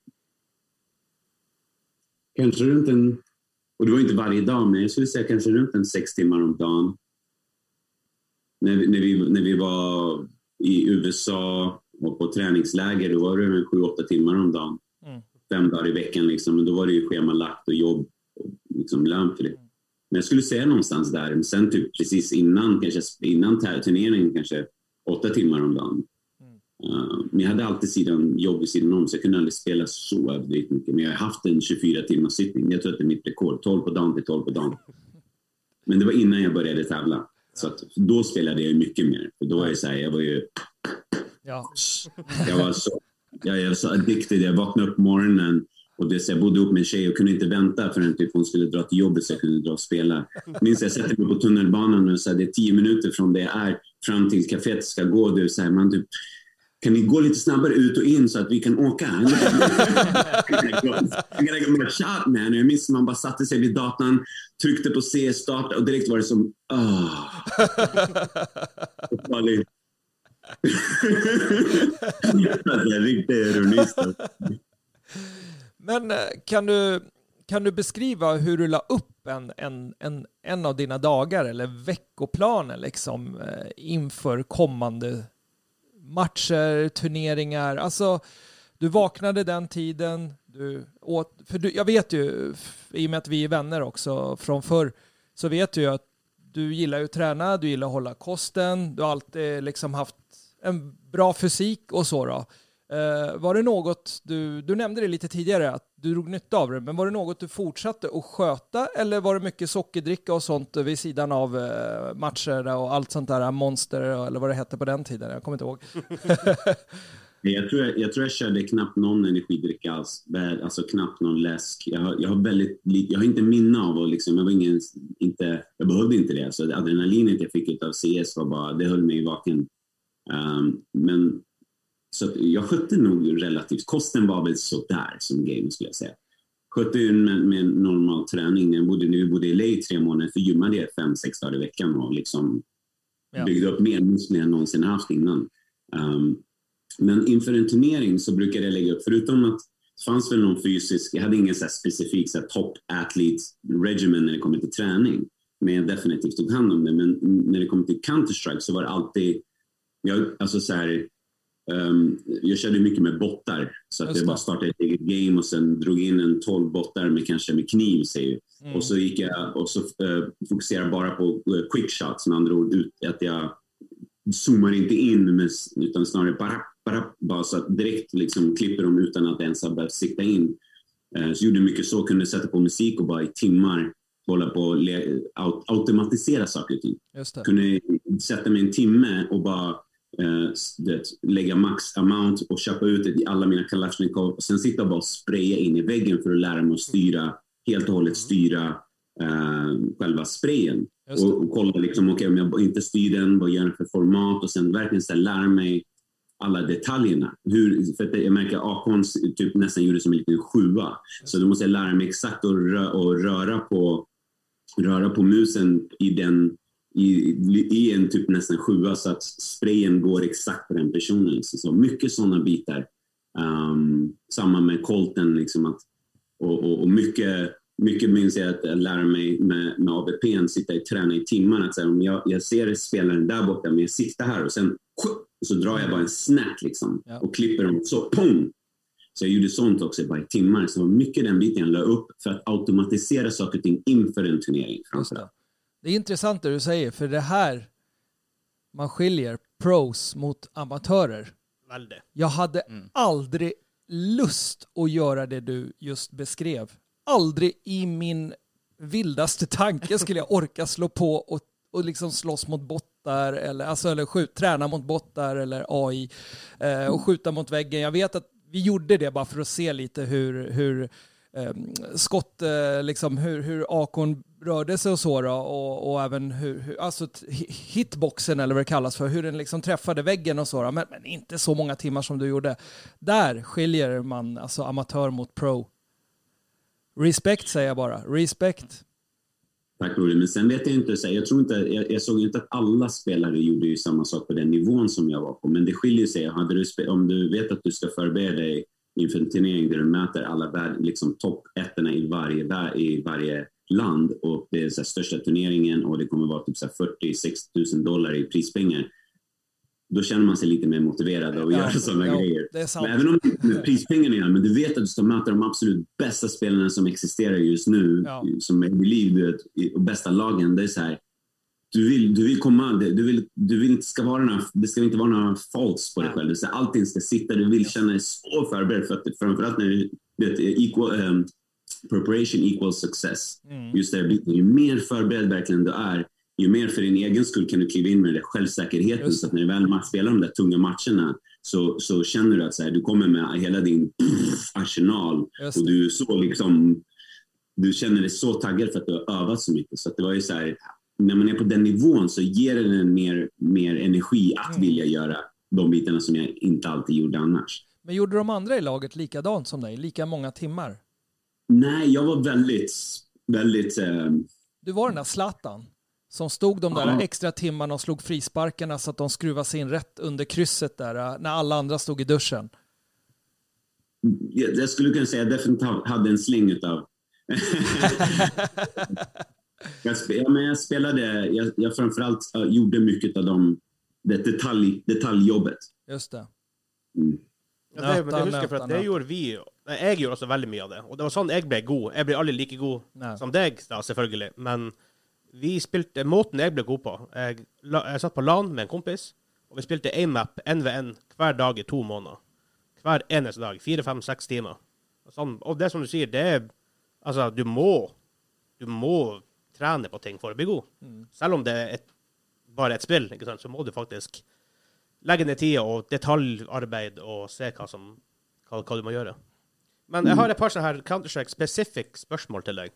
kanske runt en och det var inte varje dag, men jag skulle säga kanske runt en sex timmar om dagen. När vi, när vi, när vi var i USA och på träningsläger, då var det sju, åtta timmar om dagen. Mm. Fem dagar i veckan liksom. Men då var det ju schemalagt och jobb och liksom lön för det. Mm. Men jag skulle säga någonstans där, men sen typ precis innan, kanske innan turneringen, kanske åtta timmar om dagen. Uh, men jag hade alltid sidan, jobb vid sidan om så jag kunde aldrig spela så överdrivet mycket. Men jag har haft en 24 timmars sittning. Jag tror att det är mitt rekord. 12 på dagen till 12 på dagen. Men det var innan jag började tävla. Så att, då spelade jag mycket mer. För då var jag så här, jag var ju... Ja. Jag var så, jag, var så addicted. Jag vaknade upp på morgonen och det, så jag bodde ihop med en tjej och kunde inte vänta förrän typ hon skulle dra till jobbet så jag kunde dra och spela. Minns jag sätter mig på tunnelbanan och så här, det är tio minuter från det jag är fram till kaféet ska gå. Du, så här, man typ kan ni gå lite snabbare ut och in så att vi kan åka? Shot man. Jag minns man bara satte sig vid datorn, tryckte på C, starta och direkt var det som... Oh. Men eh, kan du, kan du beskriva hur du la upp en, en, en, en av dina dagar eller veckoplaner liksom eh, inför kommande matcher, turneringar? Alltså, du vaknade den tiden, du åt, för du, jag vet ju, i och med att vi är vänner också från förr, så vet du ju att du gillar ju att träna, du gillar att hålla kosten, du har alltid liksom haft en bra fysik och så då. Uh, var det något, du, du nämnde det lite tidigare, att du drog nytta av det, men var det något du fortsatte att sköta eller var det mycket sockerdricka och sånt vid sidan av uh, matcher och allt sånt där, monster eller vad det hette på den tiden? Jag kommer inte ihåg. jag, tror jag, jag tror jag körde knappt någon energidricka alls, alltså knappt någon läsk. Jag har, jag har väldigt jag har inte minne av och liksom, jag var ingen, inte, jag behövde inte det. Så adrenalinet jag fick av CS var bara, det höll mig vaken. Um, men så jag skötte nog relativt, kosten var väl sådär som game skulle jag säga. Skötte ju med, med normal träning. När jag bodde, vi bodde i LA i tre månader så gymmade jag fem, sex dagar i veckan och liksom ja. byggde upp mer muskler än jag någonsin haft innan. Um, men inför en turnering så brukade jag lägga upp, förutom att det fanns väl någon fysisk, jag hade ingen så specifik så top athlete regimen när det kommer till träning. Men jag definitivt tog hand om det. Men när det kommer till Counter-Strike så var det alltid, jag, alltså så här, Um, jag körde mycket med bottar, så att jag bara startade ett eget game och sen drog in en 12 bottar med kanske med kniv. Säger mm. Och så gick jag och så uh, fokuserade bara på uh, quick shots, med andra ord. Ut, att jag zoomar inte in, med, utan snarare bara, bara, bara så att direkt liksom klipper dem utan att ens ha behövt sikta in. Uh, så gjorde mycket så, kunde sätta på musik och bara i timmar hålla på och automatisera saker och ting. Kunde sätta mig en timme och bara eh, lägga max amount och köpa ut det i alla mina Kalashnikov och sen sitta och bara spraya in i väggen för att lära mig att styra, helt och hållet styra eh, själva sprayen. Och, och, kolla liksom, okay, om jag inte styr den, vad gör den för format och sen verkligen så lära mig alla detaljerna. Hur, för jag märker att Akon typ nästan gjorde som en liten sjua. Så då måste jag lära mig exakt att och röra, på, röra på musen i den i, i en typ nästan sjua så att sprayen går exakt på den personen. Liksom. Så mycket sådana bitar. Um, samma med Colten. Liksom att, och, och, och, mycket, mycket minns jag att lära mig med, med ABP, sitta och träna i timmar. Att säga, om jag, jag ser spelaren där borta, men jag siktar här och sen så drar jag bara en snap liksom, och klipper dem så pong! Så jag gjorde sånt också bara i timmar. Så det var mycket den biten jag la upp för att automatisera saker och ting inför en turnering. Framförallt. Det är intressant det du säger, för det här man skiljer pros mot amatörer. Väldigt. Jag hade mm. aldrig lust att göra det du just beskrev. Aldrig i min vildaste tanke skulle jag orka slå på och, och liksom slåss mot bottar eller, alltså, eller skjut, träna mot bottar eller AI eh, och skjuta mot väggen. Jag vet att vi gjorde det bara för att se lite hur, hur eh, Ehm, skott, eh, liksom hur, hur Akon rörde sig och så då, och, och även hur, hur, alltså hitboxen eller vad det kallas för, hur den liksom träffade väggen och så då, men, men, inte så många timmar som du gjorde. Där skiljer man alltså amatör mot pro. Respekt säger jag bara, respekt. Tack Rory, men sen vet jag inte, jag, tror inte, jag, jag såg inte att alla spelare gjorde ju samma sak på den nivån som jag var på, men det skiljer sig. Hade du, om du vet att du ska förbereda dig inför en turnering där du möter alla liksom toppettorna i varje, i varje land och det är så största turneringen och det kommer vara typ 40-60 000 dollar i prispengar. Då känner man sig lite mer motiverad av att ja, göra sådana ja, grejer. Även om det med prispengarna gör, men du vet att du ska möta de absolut bästa spelarna som existerar just nu, ja. som är i liv, och bästa lagen. Det är så här, du vill, du vill komma, du vill, du vill inte ska vara några, det ska inte vara några faults på dig själv. Så allting ska sitta, du vill känna dig så förberedd. För att, framförallt när du vet, equal, um, preparation equals success. Mm. Just det biten. Ju mer förberedd verkligen du är, ju mer för din egen skull kan du kliva in med den självsäkerheten. Så att när du väl spelar de där tunga matcherna så, så känner du att så här, du kommer med hela din arsenal och du är så liksom du känner dig så taggad för att du har övat så mycket. Så det var ju så här, när man är på den nivån så ger det en mer, mer energi att mm. vilja göra de bitarna som jag inte alltid gjorde annars. Men gjorde de andra i laget likadant som dig? Lika många timmar? Nej, jag var väldigt, väldigt... Eh... Du var den där Zlatan som stod de där ja. extra timmarna och slog frisparkarna så att de skruvade sig in rätt under krysset där eh, när alla andra stod i duschen. Jag, jag skulle kunna säga att jag definitivt hade en släng av jag, spe, ja, men jag spelade, jag, jag framförallt uh, gjorde mycket av de, det detalj, detaljjobbet. Just det. Mm. Ja, det, men Nöta, det husker for nöta, at det gjorde vi Nei, Jeg gjorde også veldig mye av det. Og det var sånn jeg ble god. Jeg ble aldri like god Nei. som deg, da, selvfølgelig. Men vi spilte måten jeg ble god på Jeg, la, jeg satt på LAN med en kompis, og vi spilte AMAP NVN hver dag i to måneder. Hver eneste dag. Fire, fem, seks timer. Og Sånn, og det som du sier, det er Altså, du må Du må trene på ting for å bli god. Selv om det er et, bare et spill, ikke sant, så må du faktisk legge ned tida og detaljarbeid og se hva, som, hva, hva du må gjøre. Men jeg har et par sånne her Counter-Strike specific spørsmål til deg.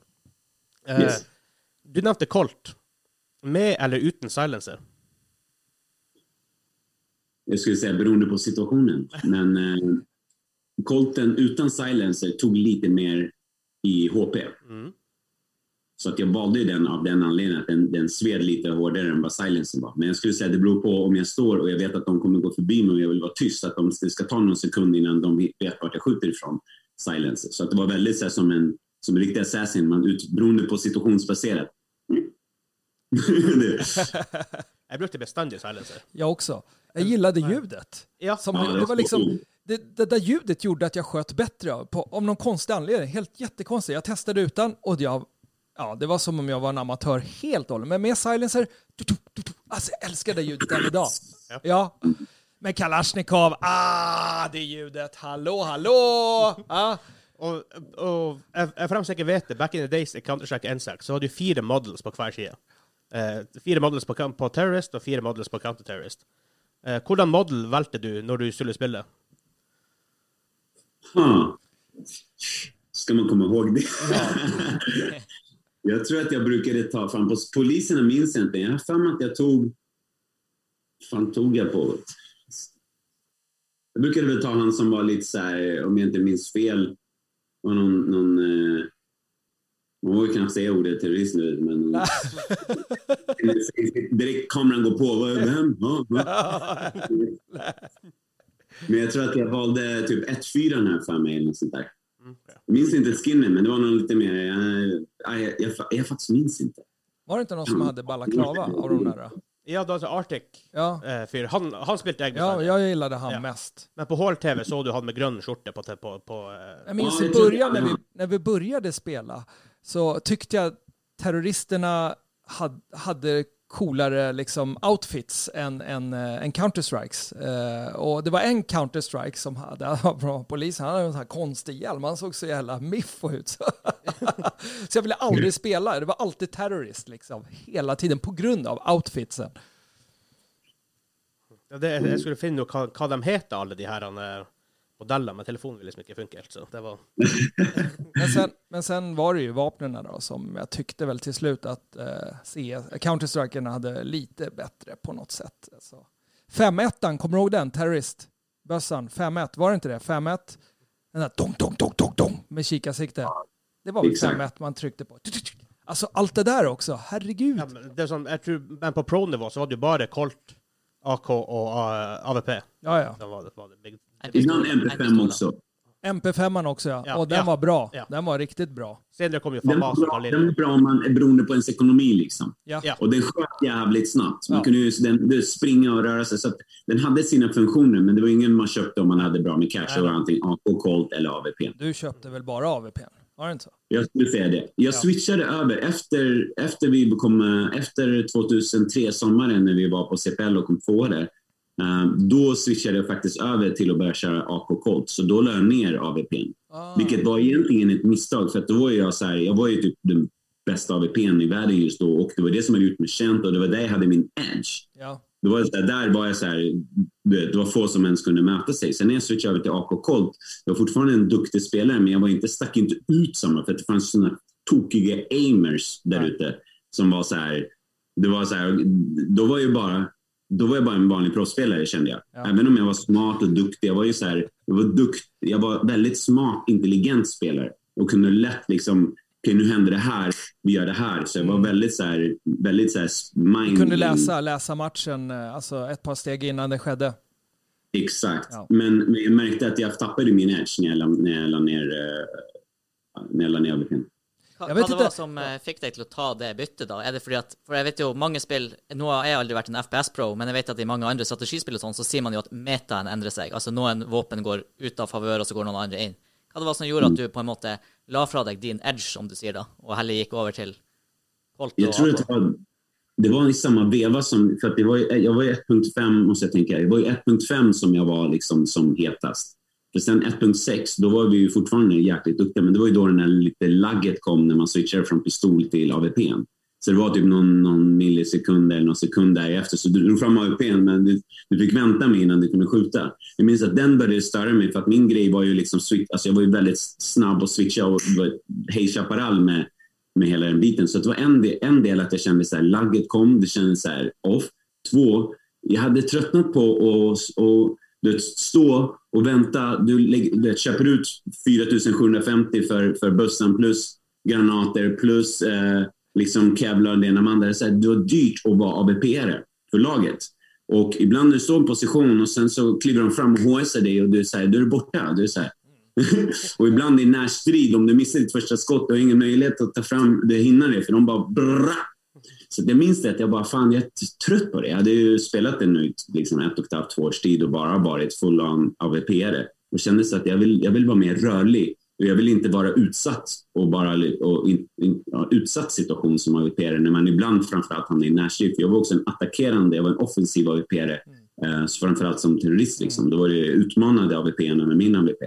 Eh, Yes. Du nevnte Colt. Med eller uten silencer? Jag skulle säga beroende på situationen. Men eh, Colten utan silencer tog lite mer i HP. Mm. Så att jag valde den av den anledningen att den, den sved lite hårdare än vad silencern var. Men jag skulle säga att det beror på om jag står och jag vet att de kommer gå förbi mig och jag vill vara tyst. Att de, det ska ta någon sekund innan de vet vart jag skjuter ifrån silencer. Så att det var väldigt så här, som en som en riktig assassin, man ut, beroende på situationsbaserat. det, Jeg brukte bestandig silencer. Jag också. Jag gillade ljudet. Ja. Som, Ja, det det, var liksom, det, det där ljudet gjorde att jag sköt bättre på, av någon konstig anledning. Helt jättekonstigt. Jag testade utan och jag, ja, det var som om jag var en amatör helt och hållet. Men med silencer, du, du, du, du, alltså jag älskar det ljudet än idag. Ja. Ja. Med Kalashnikov, ah, det ljudet, hallå, hallå! Ah. Jeg, jeg fremst ikke vet det, back in the days i Counter-Strike 1.6 så hadde du fire models på hver side. Eh, fire models på, på Terrorist og fire models på Counter-Terrorist. Eh, hvordan model valgte du når du skulle spille? huh. Ska man komma ihåg det? jag tror att jag brukade ta, på poliserna minns jag inte. Jag har för mig att jag tog, fan tog jag på? Jag brukade väl ta han som var lite så här, om jag inte minns fel, var någon, någon eh, man vågar knappt säga ordet terrorist nu, men direkt kameran går på. Vem? Ja, ja. Men jag tror att jag valde typ 1-4 här för mig, eller sånt där. Jag minns inte skinnen, men det var nog lite mer... Jag, jag, jag, jag, jag faktiskt minns inte. Var det inte någon som hade balaklava av de där? Ja, det var altså Arctic Ja, eh, fyr. Han, han spilte jeg ja jag gillade han Ja. mest. Men på HL-TV så du han med grønn skjorte på, på, på eh, Jag minns i början när vi, när vi började spela så tyckte jag terroristerna had, hade coolare liksom outfits än, än, äh, än Counter-Strikes. Eh, och det var en Counter-Strike som hade, från polisen, han hade en sån här konstig hjälm, han såg så jävla miffo ut. Så, jag ville aldrig spela, det var alltid terrorist liksom, hela tiden på grund av outfitsen. ja, det, Jeg skulle finne ut hva de heter, alle de her eh, modellene, men telefonen ville liksom ikke funke helt. Så det var Men sen, men sen var det ju vapnen då som jag tyckte väl till slut att eh, CS, Counter-Strikerna hade lite bättre på något sätt. Alltså. 5-1, kommer du ihåg den? Terrorist? Bössan, 5-1, var det inte det? 5-1? Den där dong, dong, dong, dong, dong med kikarsikte. Det var väl Exakt. 5-1 man tryckte på. Alltså allt det där också, herregud. ja, men det sånn, jeg tror, Men på pro-nivå så var det jo bare Colt, AK og eh, AVP. Ja, ja. Det var, det var det big. Ibland MP5 också. MP5 också ja. Ja, Och den ja, var bra. ja. Den var riktigt bra. Senere kom jo Den var, bra, den var bra om man är beroende på ens ekonomi. Liksom. Ja. Ja. Och den sköt jävligt snabbt. Man Ja. kunde ju den, den springa och röra sig. Så att den hade sina funktioner, men det var ingen man köpte om man hade bra med cash. Det var antingen AK, Colt eller AVP. Du köpte väl bara AVP? Var det inte så? Jag skulle säga det. Jag switchade över efter, efter, vi kom, efter 2003, sommaren, när vi var på CPL och kom tvåa där. Eh, Då switchade jag faktiskt över till att börja köra AK Colt, så då la jag ner AVPn. Ah. Vilket var egentligen ett misstag, för att då var jag så här, jag var ju typ den bästa AVPn i världen just då och det var det som hade gjort mig känt och det var där jag hade min edge. Ja. Det var så här, där var jag så här, det var få som ens kunde mäta sig. Sen när jag switchade över till AK Colt, jag var fortfarande en duktig spelare, men jag var inte, stack inte ut samma, för att det fanns såna tokiga aimers där ute som var så här, det var så här, då var jag bara då var jag bara en vanlig proffsspelare kände jag. Ja. Även om jag var smart och duktig. Jag var ju så här, jag var dukt, jag var väldigt smart, intelligent spelare och kunde lätt liksom, okej nu händer det här, vi gör det här. Så jag var väldigt så här, väldigt så här mind... Mm. Du kunde läsa, läsa matchen eh, alltså ett par steg innan det skedde. Exakt. Ja. Men, men jag märkte att jag tappade min edge när jag, la- när jag la ner, uh, när jag la ner. Hva, Jeg hva vet det var som eh, fikk deg til å ta det byttet, da? Er det fordi at For jeg vet jo mange spill Nå har jeg aldri vært en FPS-pro, men jeg vet at i mange andre strategispill og sånn, så sier man jo at metaen endrer seg. Altså noen våpen går ut av favør, og så går noen andre inn. Hva det var som gjorde at du på en måte la fra deg din edge, som du sier da, og heller gikk over til Colt Jag og tror det var, det var i samma veva som, för att det var, jag var ju 1.5 måste jag tänka, det var ju 1.5 som jag var liksom som hetast. För sen 1.6, då var vi ju fortfarande jäkligt duktiga, men det var ju då den här lite lagget kom när man switchade från pistol till AWP. Så det var typ någon, någon millisekund eller någon sekund därefter, så du drog fram AWP, men du, du fick vänta med innan du kunde skjuta. Jag minns att den började störa mig, för att min grej var ju liksom, switch, alltså jag var ju väldigt snabb att switcha och var Hej Chaparral med med hela den biten. Så det var en del, en del att jag kände så här, lagget kom, det kändes så här off. Två, jag hade tröttnat på att du vet, stå och vänta. Du, du vet, köper ut 4750 för, för bössan plus granater plus eh, liksom Kevlar och det ena med andra. Det är så här, var dyrt att vara ABP-are för laget. Och ibland när du står i en position och sen så kliver de fram och HSar dig och du är, så här, då är du borta. Du är så här, och ibland i närstrid, om du missar ditt första skott, du har ingen möjlighet att ta fram det, hinna det, för de bara brrra. Så jag minns det att jag bara, fan jag är trött på det. Jag hade ju spelat det nu liksom ett och ett halvt, två års tid och bara varit full on AVP-are. Och kände så att jag vill, jag vill vara mer rörlig. Och jag vill inte vara utsatt och bara och in, in, ja, utsatt situation som AVP-are när man ibland framförallt hamnar i närstrid. Jag var också en attackerande, jag var en offensiv AVP-are. Eh, så framförallt som terrorist liksom. Då var det utmanande AVP-arna med min AVP.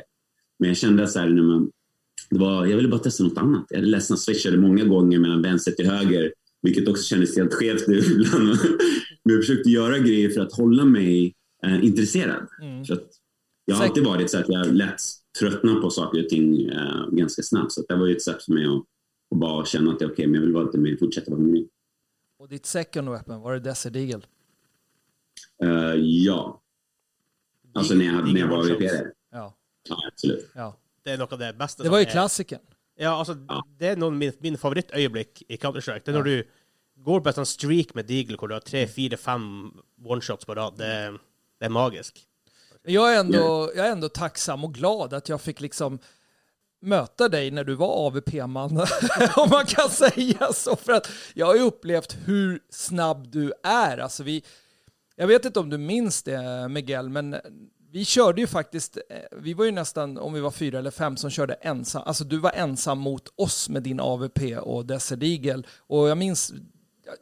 Men jag kände så här, när man, det var, jag ville bara testa något annat. Jag hade ledsna switchade många gånger mellan vänster till höger, vilket också kändes helt skevt nu ibland. Men jag försökte göra grejer för att hålla mig eh, intresserad. Mm. För att jag har alltid varit så att jag lätt tröttnar på saker och ting eh, ganska snabbt. Så att det var ju ett sätt för mig att, att bara känna att okej, men jag vill vara lite mer, fortsätta vara hungrig. Och ditt second weapon, var det Desert Eagle? Eh, ja. Alltså när jag, när jag var Eagle VP. Ja. Ja, absolut. ja. Det är något av det bästa. Det var ju är- klassiken. Ja, alltså, Ja. det är nog min, min favoritögonblick i Counter-Strike. Det är när du går på en streak med Deagle, hvor du har tre, fyra, fem one-shots på rad. Det, är- det är magiskt. Jag är, ändå, jag är ändå tacksam och glad att jag fick liksom möta dig när du var AVP-man, om man kan säga så. För att jag har ju upplevt hur snabb du är. Alltså vi, jag vet inte om du minns det, Miguel, men vi körde ju faktiskt, eh, vi var ju nästan, om vi var fyra eller fem som körde ensam, alltså du var ensam mot oss med din AVP och Desert. Och jag minns,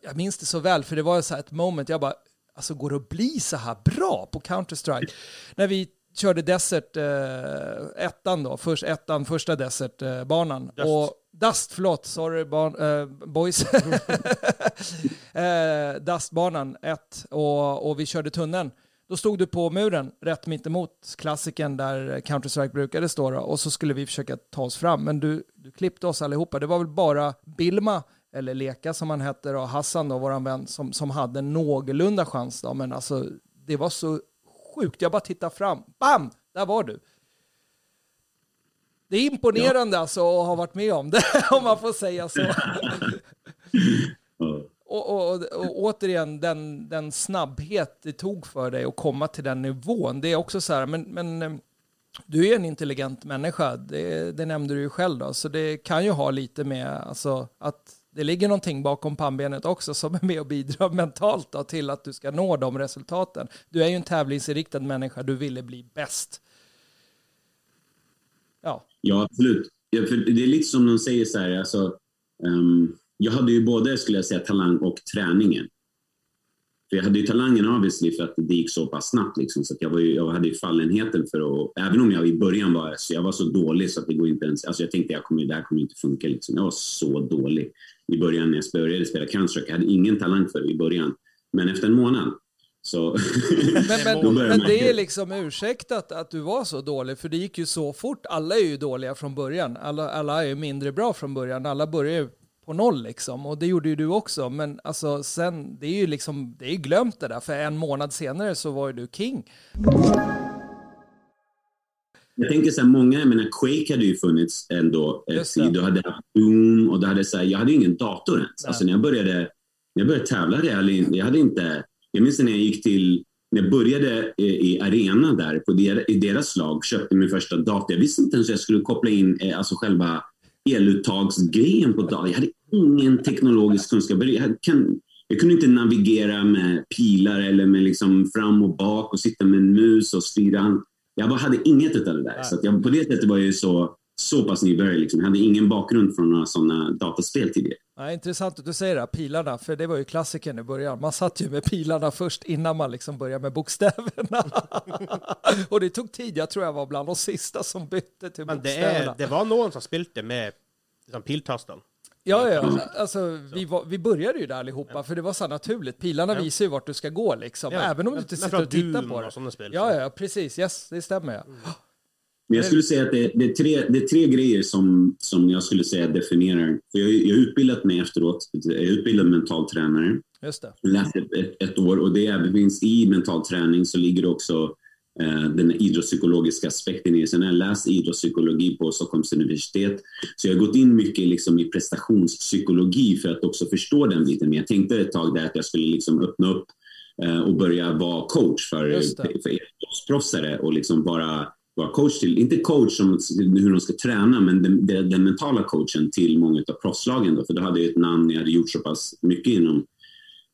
jag- minns det så väl, för det var så här ett moment, jag bara, alltså går det att bli så här bra på Counter-Strike? När vi körde Desert, eh, ettan då, först ettan, första Desert-banan. Dust. och Dust, förlåt, sorry barn, eh, boys. eh, Dustbanan 1 och, och vi körde tunneln. Då stod du på muren rätt mitt emot klassiken där Counter-Strike brukade stå då, och så skulle vi försöka ta oss fram. Men du, du klippte oss allihopa. Det var väl bara Bilma, eller Leka som han hette, och Hassan då, våran vän, som, som hade någorlunda chans då. Men alltså, det var så sjukt. Jag bara tittade fram. Bam! Där var du. Det är imponerande alltså att ha varit med om det, om man får säga så. Och, och, och, och återigen, den, den snabbhet det tog för dig att komma till den nivån. Det är också så här, men, men eh, du är en intelligent människa, det, det nämnde du ju själv då, så det kan ju ha lite med alltså, att det ligger någonting bakom pannbenet också som är med och bidrar mentalt då, till att du ska nå de resultaten. Du är ju en tävlingsinriktad människa, du ville bli bäst. Ja, Ja, absolut. Ja, för det är lite som de säger så här, alltså, um jag hade ju både, skulle jag säga, talang och träningen. För jag hade ju talangen obviously för att det gick så pass snabbt. Liksom, så att jag, var ju, jag hade ju fallenheten för att, även om jag i början var så jag var så dålig så att det går inte ens, alltså jag tänkte jag kommer, det här kommer inte funka. Liksom. Jag var så dålig i början när jag började spela Counter-Strike. Jag hade ingen talang för det i början. Men efter en månad så... Men, men, men det är liksom ursäktat att du var så dålig, för det gick ju så fort. Alla är ju dåliga från början. Alla, alla är ju mindre bra från början. Alla börjar ju på noll liksom. Och det gjorde ju du också. Men alltså sen, det är ju liksom, det är glömt det där. För en månad senare så var ju du king. Jag tänker så här, många, jag menar Quake hade ju funnits ändå ett tid. Du hade haft Doom och du hade så här, jag hade ingen dator ens. Nej. Alltså när jag började, när jag började tävla, hade, jag hade inte, jag minns när jag gick till, när jag började i, i arena där, på der, i deras lag, köpte min första dator. Jag visste inte ens hur jag skulle koppla in eh, alltså själva eluttagsgrejen på datorn. Jag hade ingen teknologisk kunskap. Jag, kan, jag kunde inte navigera med pilar eller med liksom fram och bak och sitta med en mus och styra. Jag bara hade inget av det där. Så jag, på det sättet var jag ju så, så pass nybörjare. Liksom. Jag hade ingen bakgrund från några sådana dataspel tidigare. Ja, intressant att du säger det, pilarna, för det var ju klassiken i början. Man satt ju med pilarna först innan man liksom började med bokstäverna. och det tog tid, jag tror jag var bland de sista som bytte till Men det, bokstäverna. är, det var någon som spilte med liksom, piltasten. Ja, ja, alltså vi, var, vi började ju där allihopa, för det var så naturligt. Pilarna Ja. visar ju vart du ska gå liksom, Ja, även om du inte men sitter och tittar på det. sådana spel. Ja, ja, precis, yes, det stämmer ja. Men jag skulle säga att det, det, är, tre, det är tre grejer som, som jag skulle säga definierar. För jag, jag har utbildat mig efteråt. Jag är utbildad mental tränare. Just det. läst ett, ett, ett år och det är finns i mental träning så ligger det också den idrottspsykologiska aspekten i det. Sen har jag läst idrottspsykologi på Stockholms universitet så jag har gått in mycket liksom i prestationspsykologi för att också förstå den biten. Men jag tänkte ett tag där att jag skulle liksom öppna upp eh, och börja vara coach för, för idrottsproffsare och liksom bara vara coach till, inte coach som hur de ska träna, men den, den, den mentala coachen till många av proffslagen. Då, för då hade jag ett namn, jag hade gjort så pass mycket inom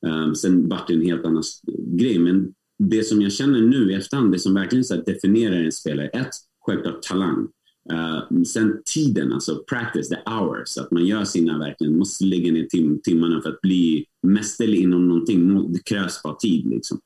Um, sen vart det en helt annan grej. Men det som jag känner nu i efterhand, det som verkligen så definierar en spelare, ett, självklart talang. Uh, sen tiden, alltså practice, the hours, att man gör sina verkligen, måste lägga ner tim timmarna för att bli mästerlig inom någonting. Det krävs bara tid liksom.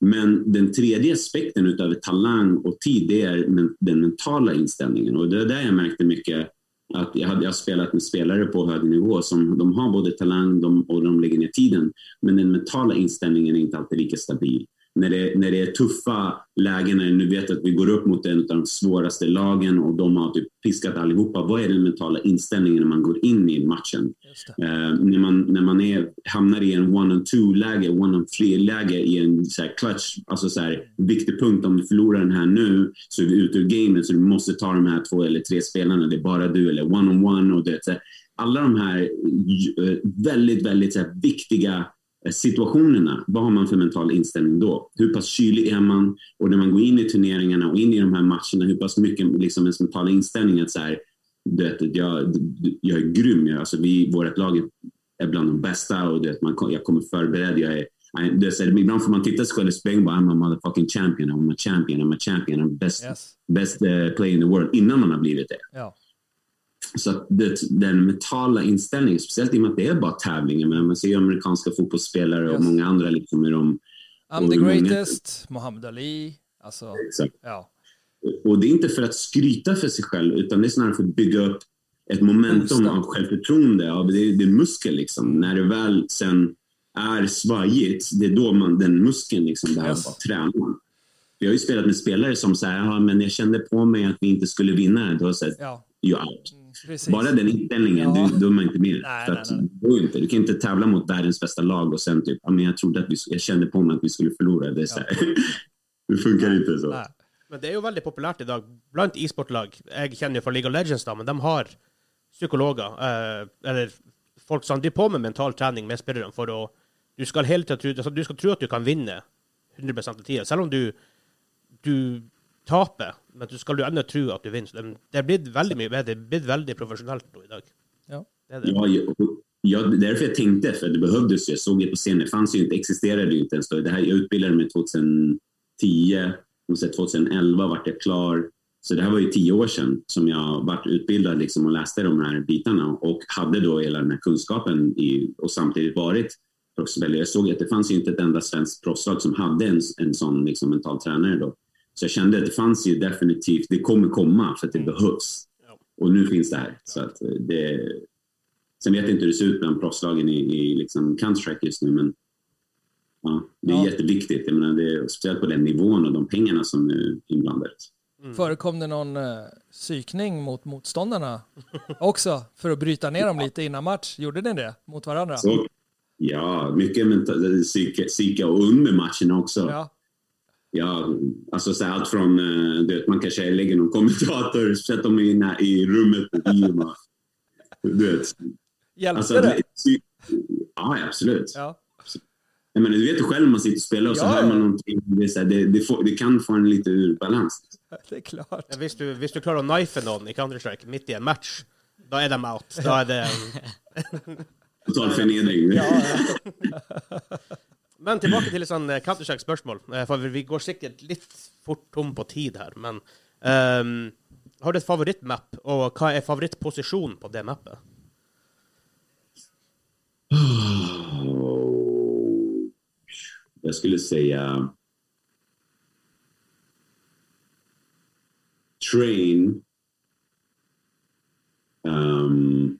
Men den tredje aspekten utöver talang och tid, det är men, den mentala inställningen. Och det är där jag märkte mycket att jag, jag har spelat med spelare på hög nivå som de har både talang de, och de lägger ner tiden. Men den mentala inställningen är inte alltid lika stabil. När det, när det är tuffa lägen, när du vet att vi går upp mot en av de svåraste lagen och de har typ piskat allihopa. Vad är den mentala inställningen när man går in i matchen? Eh, när man, när man är, hamnar i en one-on-two-läge, one-on-three-läge i en så här clutch, alltså så här, viktig punkt. Om du förlorar den här nu så är vi ute ur gamet så du måste ta de här två eller tre spelarna. Det är bara du eller one-on-one. och det, så här, alla de här eh, väldigt, väldigt så här, viktiga situationerna. Vad har man för mental inställning då? Hur pass kylig är man? Och när man går in i turneringarna och in i de här matcherna, hur pass mycket liksom ens mentala inställning att så här, du vet, jag, jag är grym. Jag, alltså vi, vårt lag är bland de bästa och du vet, man, jag kommer förberedd. Jag är, det är så här, ibland får man titta sig själv i spegeln och bara I'm a motherfucking champion, I'm a champion, I'm a champion, I'm best, Yes. best uh, player in the world innan man har blivit det. Ja. Så att det, den mentala inställningen, speciellt i och med att det är bara tävlingar, men man ser ju amerikanska fotbollsspelare och Yes. många andra liksom är de I'm Och the hur många- greatest, Muhammad Ali, alltså, exakt, ja. Och det är inte för att skryta för sig själv, utan det är snarare för att bygga upp ett momentum av självförtroende. Av det, det är muskel liksom. När det väl sen är svajigt, det är då man, den muskeln liksom behöver Yes. vara tränad. Jag har ju spelat med spelare som säger ja, men jag kände på mig att vi inte skulle vinna. Då har jag sagt, ja. you're out. Precis. Bara den inställningen, Ja. du, då är man inte med. Nej, För nej, att, nej. inte. Du kan inte tävla mot världens bästa lag och sen typ, ja, men jag trodde att vi, jag kände på mig att vi skulle förlora. Det, här, det funkar inte så. Nej. Men det är ju väldigt populärt idag bland e-sportlag. Jag känner ju från League of Legends då, men de har psykologer, eh, eller folk som driver på med mental träning med spelaren för att du ska tiden tro, alltså, du ska tro att du kan vinna 100% av tiden. Selv om du, du taper, men du ska du ändå tro att du vinner. Så Det, det har blivit väldigt, mycket- det har blivit väldigt professionellt då idag. Ja. Det är det. Ja, jag, jag, därför jag tänkte, för det behövdes ju. Jag såg det på scenen. Det fanns ju inte, existerade ju inte ens då. Det här, jag utbildade mig 2010. Och sen 2011 vart jag klar. Så det här var ju tio år sedan som jag vart utbildad liksom och läste de här bitarna och hade då hela den här kunskapen i, och samtidigt varit proffsspelare. Jag såg att det fanns ju inte ett enda svenskt proffslag som hade en, en sån liksom, mental tränare då. Så jag kände att det fanns ju definitivt, det kommer komma för att det Mm. behövs. Ja. Och nu finns det här. Så att eh, det, sen vet jag inte hur det ser ut bland proffslagen i, i liksom Counter-Strike just nu, men ja, det är Ja. jätteviktigt. Jag menar, det är, speciellt på den nivån och de pengarna som är inblandade. Förekom det någon uh, psykning mot motståndarna också för att bryta ner dem lite innan match? Gjorde ni det mot varandra? Så, ja, mycket mental, psyke, psyke och under matchen också. Ja. Ja, alltså så allt från, eh, du vet, man kanske lägger någon kommentator, sätter dem i, nä- i rummet och bara, du vet. hjälpte Alltså, det? ja, absolut. Ja. Jag menar, du vet ju själv när man sitter och spelar och så Ja, hör ja. man någonting. Det, är så här, det, det, får, det kan få en lite ur balans. det är klart. Ja, Visst du, visst du klarar att knife någon i Counter-Strike mitt i en match, Da er de out. Da er det Total förnedring. Men tilbake til litt liksom, sånn eh, Counter-Strike-spørsmål. Eh, For vi går sikkert litt fort tom på tid her. Men um, har du et favorittmap, og hva er favorittposisjon på det mappet? Jag skulle säga Train. Um,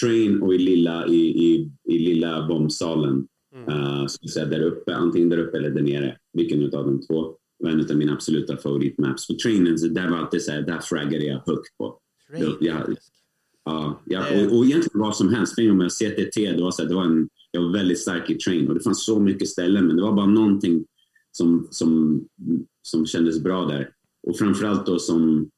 train och i lilla, i, i, i lilla bombsalen. Uh, skulle säga där uppe, antingen där uppe eller där nere. Vilken av de två var en av mina absoluta favoritmaps. På trainen, så där var alltid så här, där fraggade jag högt på. Train, Ja, Eh. och, och egentligen vad som helst. Spring med CTT, det var, så här, det var en, jag var väldigt stark i train och det fanns så mycket ställen men det var bara någonting som, som, som kändes bra där. Och framförallt då som,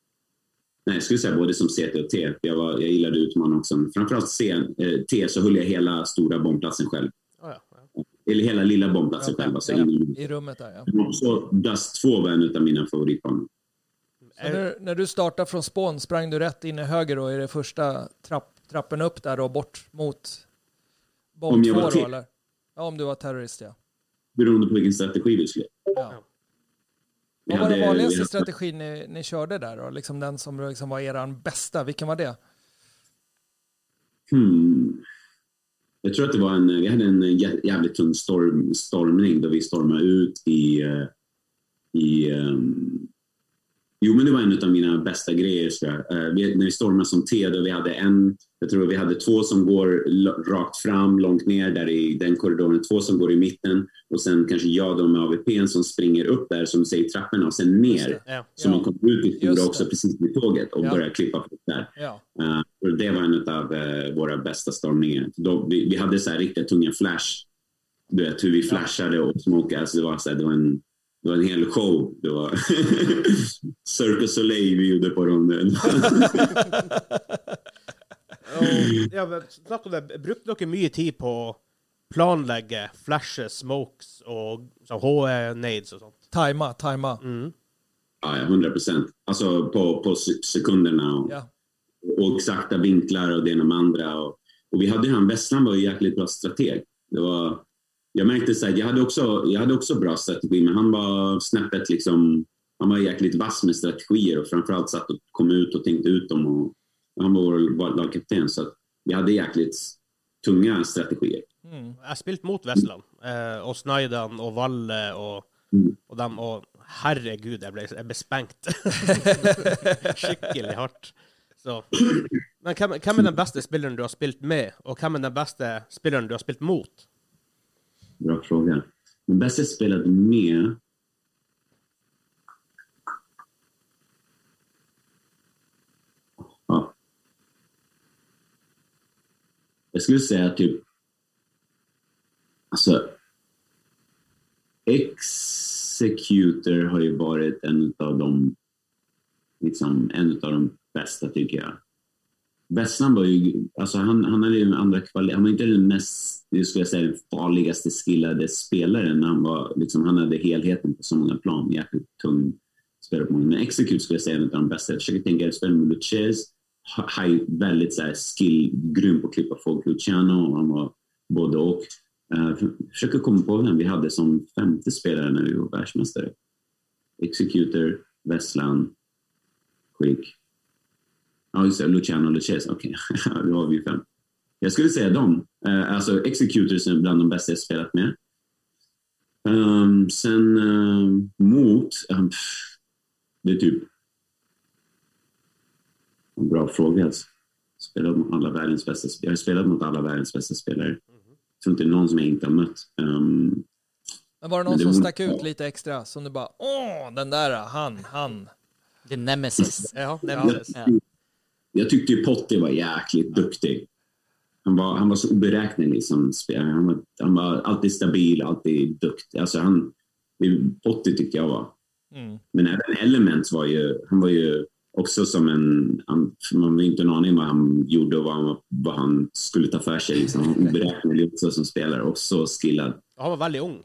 nej jag skulle säga både som CT och T. Jag, var, jag gillade utmaning också. Framförallt C, eh, T så höll jag hela stora bombplatsen själv. Ja, ja. Eller hela lilla bombplatsen själv. Alltså Ja, in, I rummet där ja. så Dust 2 var en av mina favoritbanor. När, när du startade från spån, sprang du rätt in i höger då i det första trapp, trappen upp där och bort mot bomb Om jag 2 var då eller? Ja, om du var terrorist ja. Beroende på vilken strategi vi skulle. ja. Vad var den vanligaste strategin ni, ni körde där då? Liksom den som liksom var er bästa, vilken var det? Hmm. Jag tror att det var en, vi hade en jävligt tung storm, stormning då vi stormade ut i, eh, i um, Jo, men det var en av mina bästa grejer. Så jag. Eh, vi, när vi stormade som T, då vi hade en, jag tror vi hade två som går rakt fram, långt ner där i den korridoren, två som går i mitten och sen kanske jag då med AVPn som springer upp där som säger trapporna och sen ner. Ja. Så Ja. man kom ut i stora också precis vid tåget och Ja. började klippa folk där. Ja, Uh, och det var en av uh, våra bästa stormningar. Då, vi, vi hade så här riktigt tunga flash. Du vet hur vi flashade och smokade. Alltså det, var så här, det, var en, det var en hel show. Det var Cirque du Soleil vi gjorde på ronden. Ja, men snakk om det. Brukte dere mye tid på å planlegge flashes, smokes og HE-nades og sånt? tajma, tajma. Mm. ja, ja, 100 procent. Alltså på, på se- sekunderna och, Ja. och exakta vinklar och det ena med andra. Och, och vi hade han, Westland var ju jäkligt bra strateg. Det var, jag märkte så här, jag hade, också, jag hade också bra strategi, men han var snäppet liksom, han var jäkligt vass med strategier och framförallt satt och kom ut och tänkte ut dem. Och, och han var vår, lagkapten, så vi hade jäkligt tunga strategier. Mm. Har spilt mot Vestland, eh, og Snaidan og Valle og, Mm. og dem, og herregud, jeg ble, jeg ble spengt. Skikkelig hardt. Så. Men hvem er den beste spilleren du har spilt med, og hvem er den beste spilleren du har spilt mot? Bra fråga. Men bästa jag spelat med... Ja. Jag skulle säga typ... Alltså... Executor har ju varit en av de... Liksom, en av de bästa, tycker jag. Westland var ju, alltså han, han hade ju en andra kvalitet. Han var inte den mest, skulle jag säga, den farligaste skillade spelaren. Han, var, liksom, han hade helheten på så många plan. Jäkligt tung spelare på många. Men Execute skulle jag säga är en av de bästa. Jag försöker tänka, spelar med Luchez. Ha- High, väldigt så här, skill, grym på att klippa folk. Luciano, han var både och. Uh, försöker komma på vem vi hade som femte spelare när vi var världsmästare. Executor, Westland, Quick. Ja, just det. Luciano Luchez. Okej, då har vi fem. Jag skulle säga dem. Eh, alltså Executors är bland de bästa jag spelat med. Ehm, sen eh, mot... ehm, pff, det är typ... En bra fråga. Alltså. Spelat mot alla världens bästa, jag har spelat mot alla världens bästa spelare. Jag tror inte det är någon som jag inte har mött. Ehm, Men var det någon det som vore- stack ut lite extra? Som du bara, åh, den där, han, han. Din nemesis. Ja, Nemesis. Ja. Jag tyckte ju Potti var jäkligt duktig. Han var, han var så oberäknelig som spelare. Han var, han var alltid stabil, alltid duktig. Alltså han, Potti tyckte jag var. Mm. Men även Elements var ju, han var ju också som en, han, man har inte en aning vad han gjorde och vad han, vad han skulle ta för sig. Liksom. Han var oberäknelig också som spelare och så skillad. Og han var veldig ung.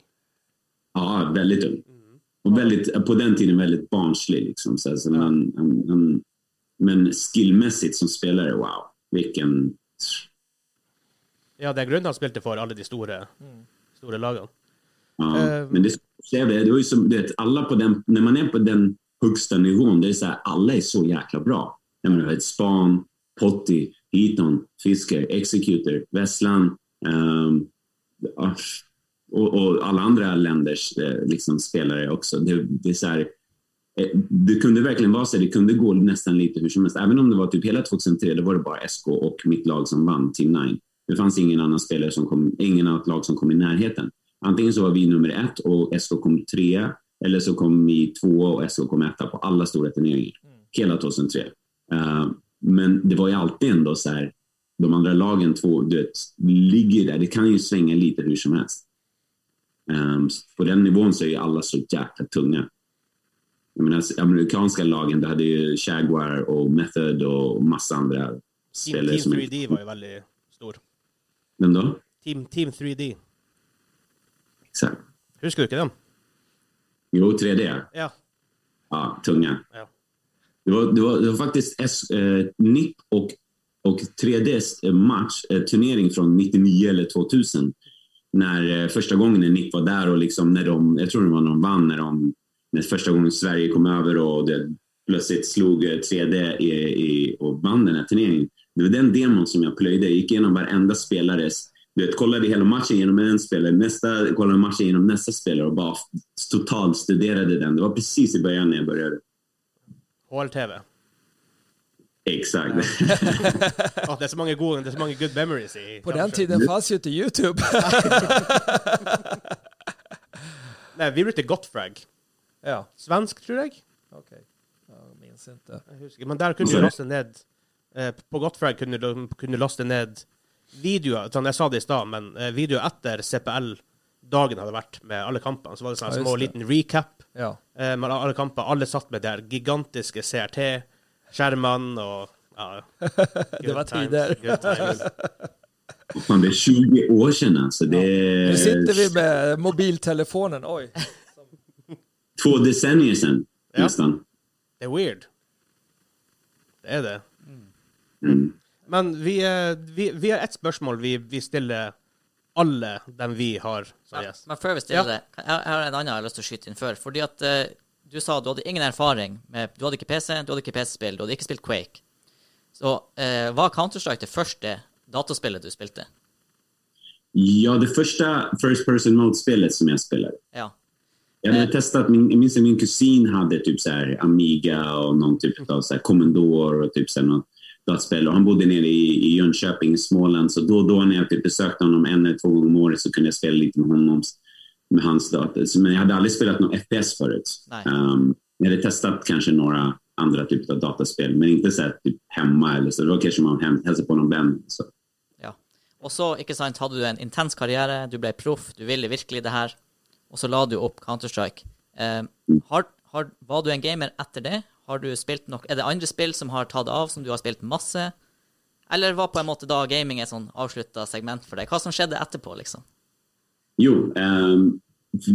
Ja, väldigt ung. Och väldigt, på den tiden väldigt barnslig. Liksom, så, här, så man, han, han, men skillmässigt som spelare, wow, vilken... Ja, det er grunnen han spilte for alle de store, store lagene. Ja, Eh, men det, det, det var ju som, du vet, alla på den, när man är på den högsta nivån, det är så här, alla är så jäkla bra. Jag menar, ett Span, Potti, Heaton, Fisker, Executor, Vesslan ehm, ja, och, och alla andra länders eh, liksom, spelare också. Det, det är så här, det kunde verkligen vara så, det kunde gå nästan lite hur som helst. Även om det var typ hela 2003, då var det bara SK och mitt lag som vann, Team 9. Det fanns ingen annan spelare som kom, ingen annat lag som kom i närheten. Antingen så var vi nummer ett och SK kom trea, eller så kom vi tvåa och SK kom etta på alla stora turneringar. Hela 2003. Eh, men det var ju alltid ändå så här, de andra lagen två, du vet, ligger där. Det kan ju svänga lite hur som helst. Um, på den nivån så är ju alla så jäkla tunga. Jag menar, amerikanska lagen, det hade ju Jaguar och Method och massa andra Team, spelare. Team som 3D var ju väldigt stor. Vem då? Team, team 3D. Exakt. Du ikke dem? Jo, 3D. Ja. Ja, tunga. ja. Det var, det var, det var faktiskt S, eh, NIP och, och 3Ds match, eh, turnering från 99 eller 2000. När eh, första gången när NIP var där och liksom när de, jag tror det var när de vann, när, de, första gången Sverige kom över och det plötsligt slog eh, 3D i, i, och vann den här turneringen. Det var den demon som jag plöjde. Jag gick igenom varenda spelares du vet, kollade hela matchen genom en spelare, nästa, kollade matchen genom nästa spelare och bara totalt studerade den. Det var precis i början när jag började. HLTV. Exakt. Åh, det er så mange gode, det er så mange good memories i På den tiden fanns ju inte YouTube. Nei, vi brukte Gottfrag. Ja, Svensk, tror jeg. okej. Jag minns inte. Jeg husker. Men der kunne du laste ned eh, På Gottfrag kunne du, kunne du laste ned videoer sånn, Jeg sa det i stad, men eh, videoer etter CPL-dagen hadde vært med alle kampene. Så var det sånn Ja, just små det. liten recap Ja. eh, med alle kamper. Alle satt med der gigantiske CRT-skjermene og ja, Det var tider. Fan, det är 20 år sedan alltså. Det Nu sitter vi med mobiltelefonen. Oj. Två decennier sedan Ja. nästan. Det er weird. Det er det. Mm. Men vi, vi, vi har ett spørsmål vi, vi stiller alle dem vi har som Men, gjest. men før vi stiller Ja. det, jeg, jeg har en annen jeg har lyst til å skyte inn før. Fordi at eh, du sa du hadde ingen erfaring med Du hadde ikke PC, du hadde ikke PC-spill, du hadde ikke spilt Quake. Så eh, var Counter-Strike det første dataspillet du spilte? Ja, det första First Person Mode-spelet som jag spelade. Ja. Jag hade testat, min, jag minns att min kusin hade typ så här Amiga och någon typ av så här Commodore och typ så här något dataspel. Och han bodde nere i, i Jönköping i Småland. Så då och då när jag typ besökte honom en eller två gånger om året så kunde jag spela lite med honom. Med hans dator. Men jag hade aldrig spelat någon FPS förut. Um, jag hade testat kanske några andra typer av dataspel. Men inte så här typ hemma eller så. Det var kanske man hem, hälsade på någon vän. Så. ja. Og så ikke sant, hadde du en intens karriere, du ble proff, du ville virkelig det her, og så la du opp Counter-Strike. Eh, har, har, var du en gamer etter det? Har du spilt nok Er det andre spill som har tatt av, som du har spilt masse? Eller var på en måte da gaming et sånn avslutta segment for deg? Hva som skjedde etterpå, liksom? Jo, ehm,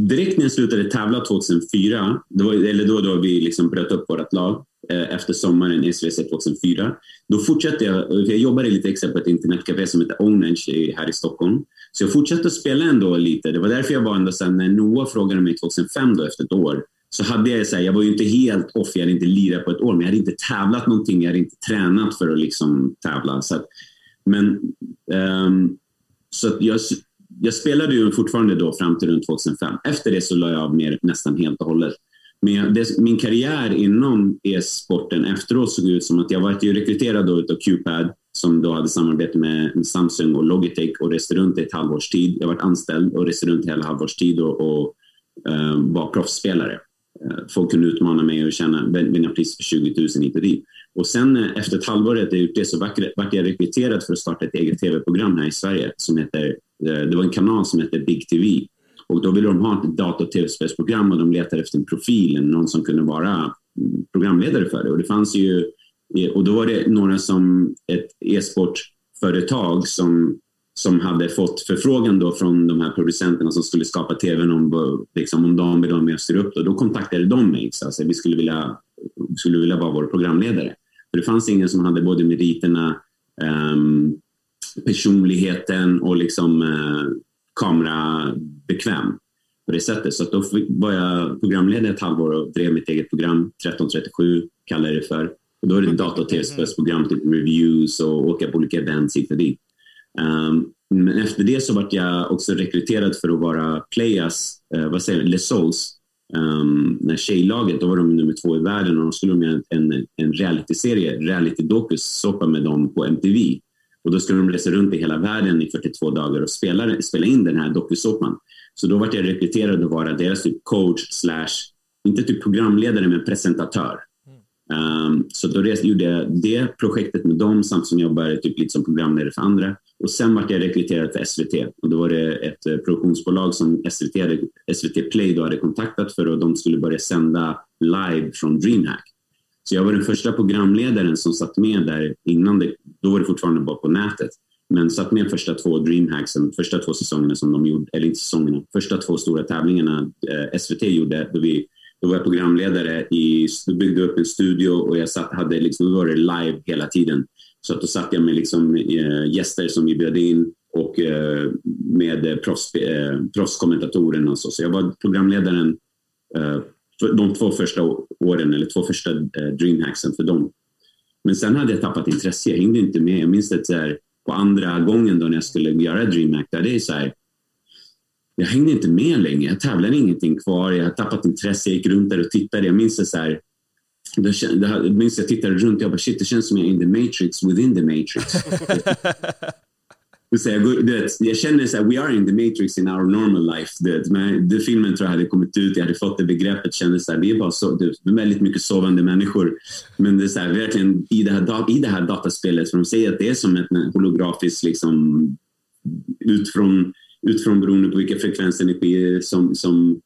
direkt när jag slutade tävla 2004, det var, eller då, då vi liksom bröt upp vårt lag Eh, efter sommaren i SVC 2004, då fortsatte jag, eh, för jag jobbade lite extra på ett internetcafé som heter Ownage här i Stockholm. Så jag fortsatte att spela ändå lite. Det var därför jag var ändå sen när Noah frågade mig 2005 då efter ett år, så hade jag så här, jag var ju inte helt off, jag hade inte lirat på ett år, men jag hade inte tävlat någonting, jag hade inte tränat för att liksom tävla. Så att, men um, så att jag, jag spelade ju fortfarande då fram till runt 2005. Efter det så la jag av mer nästan helt och hållet. Men jag, det, min karriär inom e-sporten efteråt såg ut som att jag var ju rekryterad då utav Qpad som då hade samarbete med med Samsung och Logitech och reste runt i ett halvårs tid. Jag var anställd och reste runt hela halvårs tid och, och uh, var proffsspelare. Uh, folk kunde utmana mig och tjäna, vinna pris för 20 000 hit och dit. Och sen uh, efter ett halvår att jag gjort det så vart jag- rekryterad för att starta ett eget tv-program här i Sverige. Som heter, det var en kanal som heter Big TV. Och då ville de ha ett dator och tv-spelsprogram och de letade efter en profil, någon som kunde vara mm, programledare för det. Och det fanns ju, och då var det några som ett e-sportföretag som som hade fått förfrågan då från de här producenterna som skulle skapa tvn om, liksom, om de ville vara med och styra upp. Då, då kontaktade de mig. Så alltså, vi skulle vilja, skulle vilja vara vår programledare. För det fanns ingen som hade både meriterna, um, personligheten och liksom uh, kamerabekväm på det sättet. Så då var jag programledare ett halvår och drev mitt eget program, 1337 kallar jag det för. Och då är det data och tv-spelsprogram, typ reviews och åka på olika events hit och dit. Um, men efter det så vart jag också rekryterad för att vara Playas, uh, vad säger Les Souls, um, när tjejlaget, då var de nummer två i världen och de skulle med en, en, en realityserie, reality-dokus-soppa med dem på MTV. Och då skulle de resa runt i hela världen i 42 dagar och spela, spela in den här dokusåpan. Så då vart jag rekryterad att vara deras typ coach slash, inte typ programledare, men presentatör. Um, så då gjorde jag det projektet med dem samt som jobbade typ lite som programledare för andra. Och sen vart jag rekryterad för SVT och då var det ett eh, produktionsbolag som SVT, hade, SVT Play då hade kontaktat för att de skulle börja sända live från DreamHack. Så jag var den första programledaren som satt med där innan det, då var det fortfarande bara på nätet. Men satt med första två DreamHacksen, första två säsongerna som de gjorde, eller inte säsongerna, första två stora tävlingarna eh, SVT gjorde då vi då var jag programledare, i, då byggde upp en studio och jag satt, hade liksom, då var det live hela tiden. Så att då satt jag med liksom, äh, gäster som vi bjöd in och äh, med eh, proffs, äh, proffskommentatorerna och så. Så jag var programledaren de två första åren, eller två första Dreamhacksen för dem. Men sen hade jag tappat intresse, jag hängde inte med. Jag minns så här, på andra gången då när jag skulle göra DreamHack, där det är så här, jag hängde inte med längre. Jag tävlade ingenting kvar. Jag hade tappat intresse. Jag gick runt där och tittade. Jag minns det så här. Då, jag minns jag tittade runt och jag bara shit, det känns som jag är in the matrix within the matrix. så jag, det, jag känner så här, we are in the matrix in our normal life. Det, men, det filmen tror jag hade kommit ut, jag hade fått det begreppet, kände så här, vi är bara så, det är väldigt mycket sovande människor. Men det är så här, verkligen i det här, i det här dataspelet, för de säger att det är som ett holografiskt, liksom, utifrån, utifrån beroende på vilka frekvensenergier som, som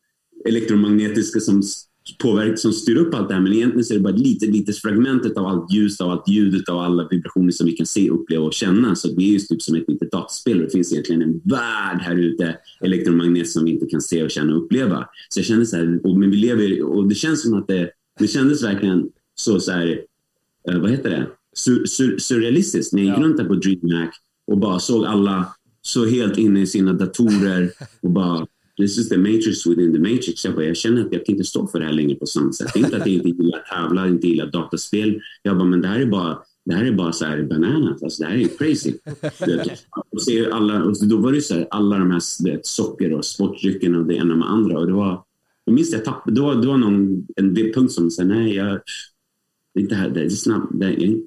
elektromagnetiska som påverkar, som styr upp allt det här. Men egentligen så är det bara ett litet, litet fragment av allt ljus, av allt ljud, av alla vibrationer som vi kan se, uppleva och känna. Så det är just typ som ett litet dataspel. Det finns egentligen en värld här ute, elektromagnetiskt, som vi inte kan se och känna och uppleva. Så jag kände så här, och, men vi lever, och det känns som att det, det kändes verkligen så, så här, uh, vad heter det, sur, sur, surrealistiskt. När jag gick runt där på DreamHack och bara såg alla så helt inne i sina datorer och bara This is the matrix within the matrix. Jag, bara, jag känner att jag kan inte stå för det här längre på samma sätt. Inte att jag inte gillar tävla, inte gillar dataspel. Jag bara, men det här är bara, det här är bara så här bananas. Alltså, det här är crazy. och se alla, och då var det så här, alla de här det, socker och sportdryckerna och det ena med andra. Och det var, jag minns jag tappade, det var, det var någon, en punkt som sa nej, jag, det är inte här, det är snabbt, det, jag,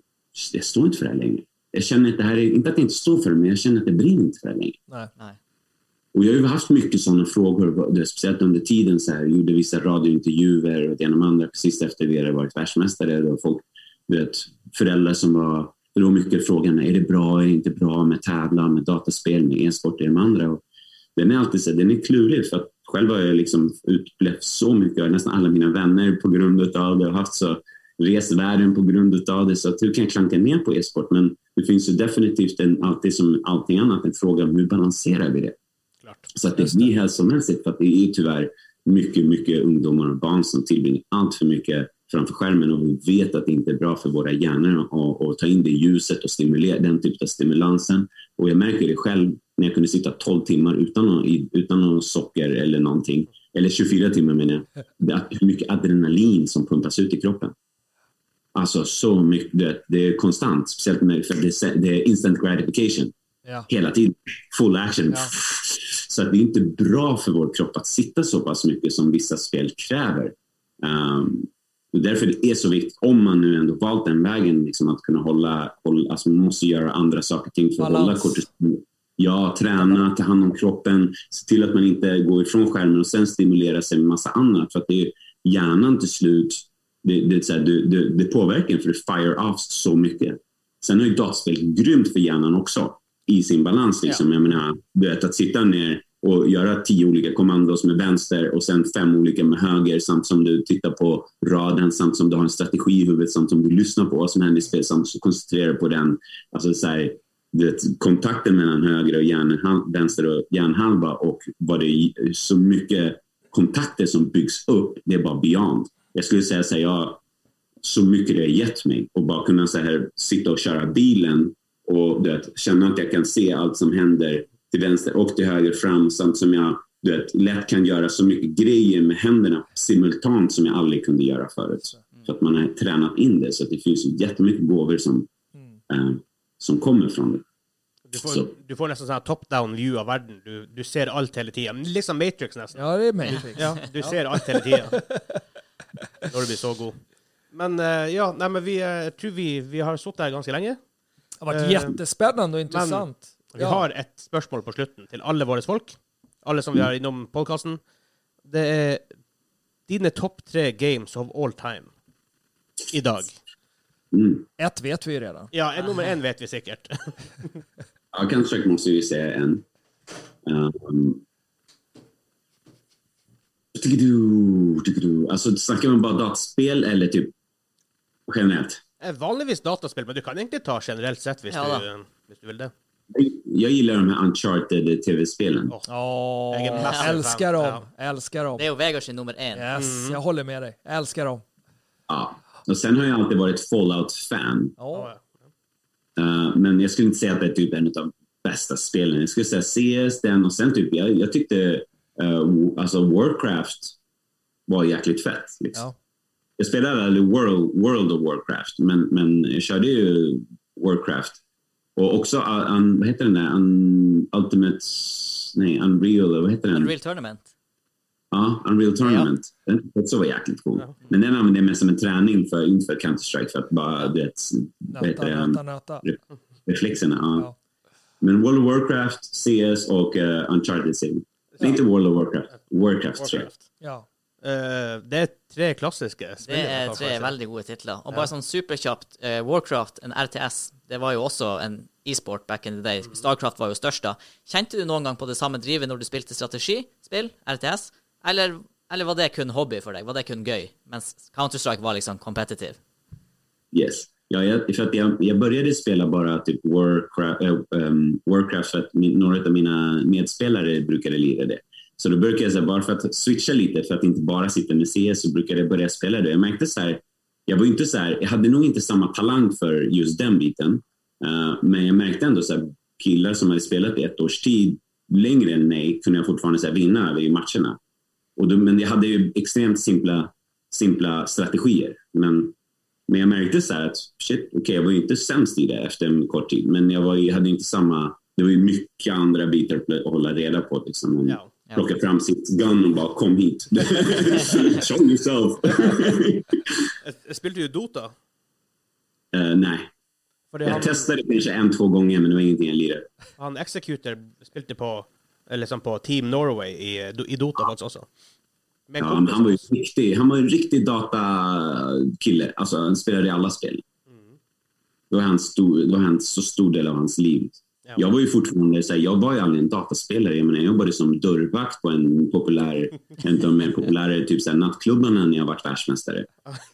jag står inte för det här längre jag känner att det här är, inte att jag inte står för det, men jag känner att det brinner inte för det längre. Nej. Nej. Och jag har ju haft mycket sådana frågor, speciellt under tiden så här, gjorde vissa radiointervjuer och det ena med andra precis efter vi hade varit världsmästare. Och folk, vet, föräldrar som var, det var mycket frågan, är det bra, är det inte bra med tävla, med dataspel, med e-sport, är de andra? Och den är alltid så, den är klurig för att själv har jag liksom upplevt så mycket, nästan alla mina vänner på grund av det, och haft så rest världen på grund av det. Så att hur kan jag klanka ner på e-sport? Men det finns ju definitivt en, alltid som allting annat en fråga om hur balanserar vi det? Klart. Så att det blir hälsomässigt, för att det är tyvärr mycket, mycket ungdomar och barn som tillbringar allt för mycket framför skärmen och vi vet att det inte är bra för våra hjärnor att ta in det ljuset och stimulera den typen av stimulansen. Och jag märker det själv när jag kunde sitta 12 timmar utan någon, utan någon socker eller någonting, eller 24 timmar menar jag, hur mycket adrenalin som pumpas ut i kroppen. Alltså så mycket, det, är konstant, speciellt med, för det är instant gratification. Ja. Hela tiden. Full action. Ja. Så att det är inte bra för vår kropp att sitta så pass mycket som vissa spel kräver. Um, och därför det är så viktigt, om man nu ändå valt den vägen, liksom att kunna hålla, hålla alltså man måste göra andra saker ting för att Balans. hålla kortisol. Ja, träna, ta hand om kroppen, se till att man inte går ifrån skärmen och sen stimulera sig med massa annat. För att det är hjärnan till slut det, det, här, det, det, det påverkar för det fire off så mycket. Sen är ju dataspel grymt för hjärnan också i sin balans. Liksom. Ja. Jag menar, du vet, att sitta ner och göra tio olika kommandos med vänster och sen fem olika med höger samt som du tittar på raden samt som du har en strategi i huvudet samt som du lyssnar på vad som händer i spelet samt koncentrerar på den. Alltså så här, det, kontakten mellan höger och hjärnhal, vänster och hjärnhalva och vad det är så mycket kontakter som byggs upp, det är bara beyond jag skulle säga så här, jag, så mycket det har gett mig. Och bara kunna så här, sitta och köra bilen och du vet, känna att jag kan se allt som händer till vänster och till höger fram samt som jag du vet, lätt kan göra så mycket grejer med händerna simultant som jag aldrig kunde göra förut. För att man har tränat in det så att det finns jättemycket gåvor som, eh, som kommer från det. Du får, Så. du får nästan sån här top-down view av världen. Du, du ser allt hela tiden. Liksom Matrix nästan. Ja, det är Matrix. Ja, du ser allt hela tiden. Då det blir så god. Men eh, ja, nej, men vi, eh, jag tror vi, vi har suttit här ganska länge. Det har varit Eh, jättespännande och intressant. Vi Ja. har ett spörsmål på slutten till alla våra folk. Alla som vi har inom podcasten. Det är dina topp tre games of all time. Idag. Mm. Ett vet vi ju redan. Ja, en, nummer en vet vi säkert. Ja, Counter-Strike måste vi säga en. Um, tycker-du, tycker-du. Alltså, snackar man bara dataspel eller typ generellt? Eh, Vanligtvis dataspel, men du kan inte ta generellt sett hvis, Ja du, eh, du vill det. Jag gillar de här Uncharted tv-spelen. Åh. Åh, Jag är älskar dem. Ja. Älskar dem. Det är Vegard sin nummer en. Yes, jag håller med dig. Älskar dem. Ja. Och sen har jag alltid varit Fallout-fan. Ja. Uh, men jag skulle inte säga att det är typ en av de bästa spelen. Jag skulle säga CS, den och sen typ, jag, jag tyckte uh, alltså Warcraft var jäkligt fett. Liksom. Ja. Jag spelade aldrig World, World of Warcraft, men, men jag körde ju Warcraft. Och också, uh, un, vad heter den där? Un, Ultimate... Nej, Unreal, vad heter den? Unreal Tournament. Ja, Unreal Tournament. Den också var jäkligt cool. Ja. Men den använde jag mest som en träning, för, inte för Counter-Strike, för att bara, du vet, vad heter Nöta, det? nöta, nöta. reflexerna. Ja. Ja. Men World of Warcraft, CS och uh, Uncharted-serien. Nej, inte World of Warcraft. Warcraft. Warcraft. Ja. Eh, det är tre klassiska spel. Det er tre veldig gode titler. Og bare sånn superkjapt, eh, Warcraft, en RTS, det var jo også en e-sport back in the day. Starcraft var jo størst da. Kjente du noen gang på det samme drivet når du spilte strategispill, RTS, eller, eller var det kun hobby for deg? Var det kun gøy? Mens Counter-Strike var liksom competitive. Yes. Ja, jag, för att jag, jag började spela bara typ Warcraft, äh, um, Warcraft för att min, några av mina medspelare brukade lira det. Så då brukade jag, så här, bara för att switcha lite, för att inte bara sitta med CS, så brukade jag börja spela det. Jag märkte så här, jag var ju inte så här, jag hade nog inte samma talang för just den biten. Uh, men jag märkte ändå så här, killar som hade spelat i ett års tid längre än mig kunde jag fortfarande så här, vinna över i matcherna. Och då, men jag hade ju extremt simpla, simpla strategier. Men, men jag märkte så här att shit, okej, jag var ju inte sämst i det efter en kort tid. Men jag, var ju, hade inte samma... Det var ju mycket andra bitar att hålla reda på. Liksom. Ja. Ja. Plocka fram sitt gun och bara kom hit. Show yourself. Eh, Spilte du Dota? Eh, nej. Jag han, testade kanske en, två gånger, men det var ingenting jag lirade. han Executor spilte på, eller liksom på Team Norway i, i Dota faktiskt också. Med en Ja, men han var ju riktig, han var en riktig datakille. Alltså, han spelade i alla spel. Det var, hans stor, det var en så stor del av hans liv. Ja. Jag var ju fortfarande, så här, jag var ju aldrig en dataspelare. Jag, menar, jag jobbade som dörrvakt på en populär, en av de mer populära typ, så här, nattklubbarna när jag var världsmästare.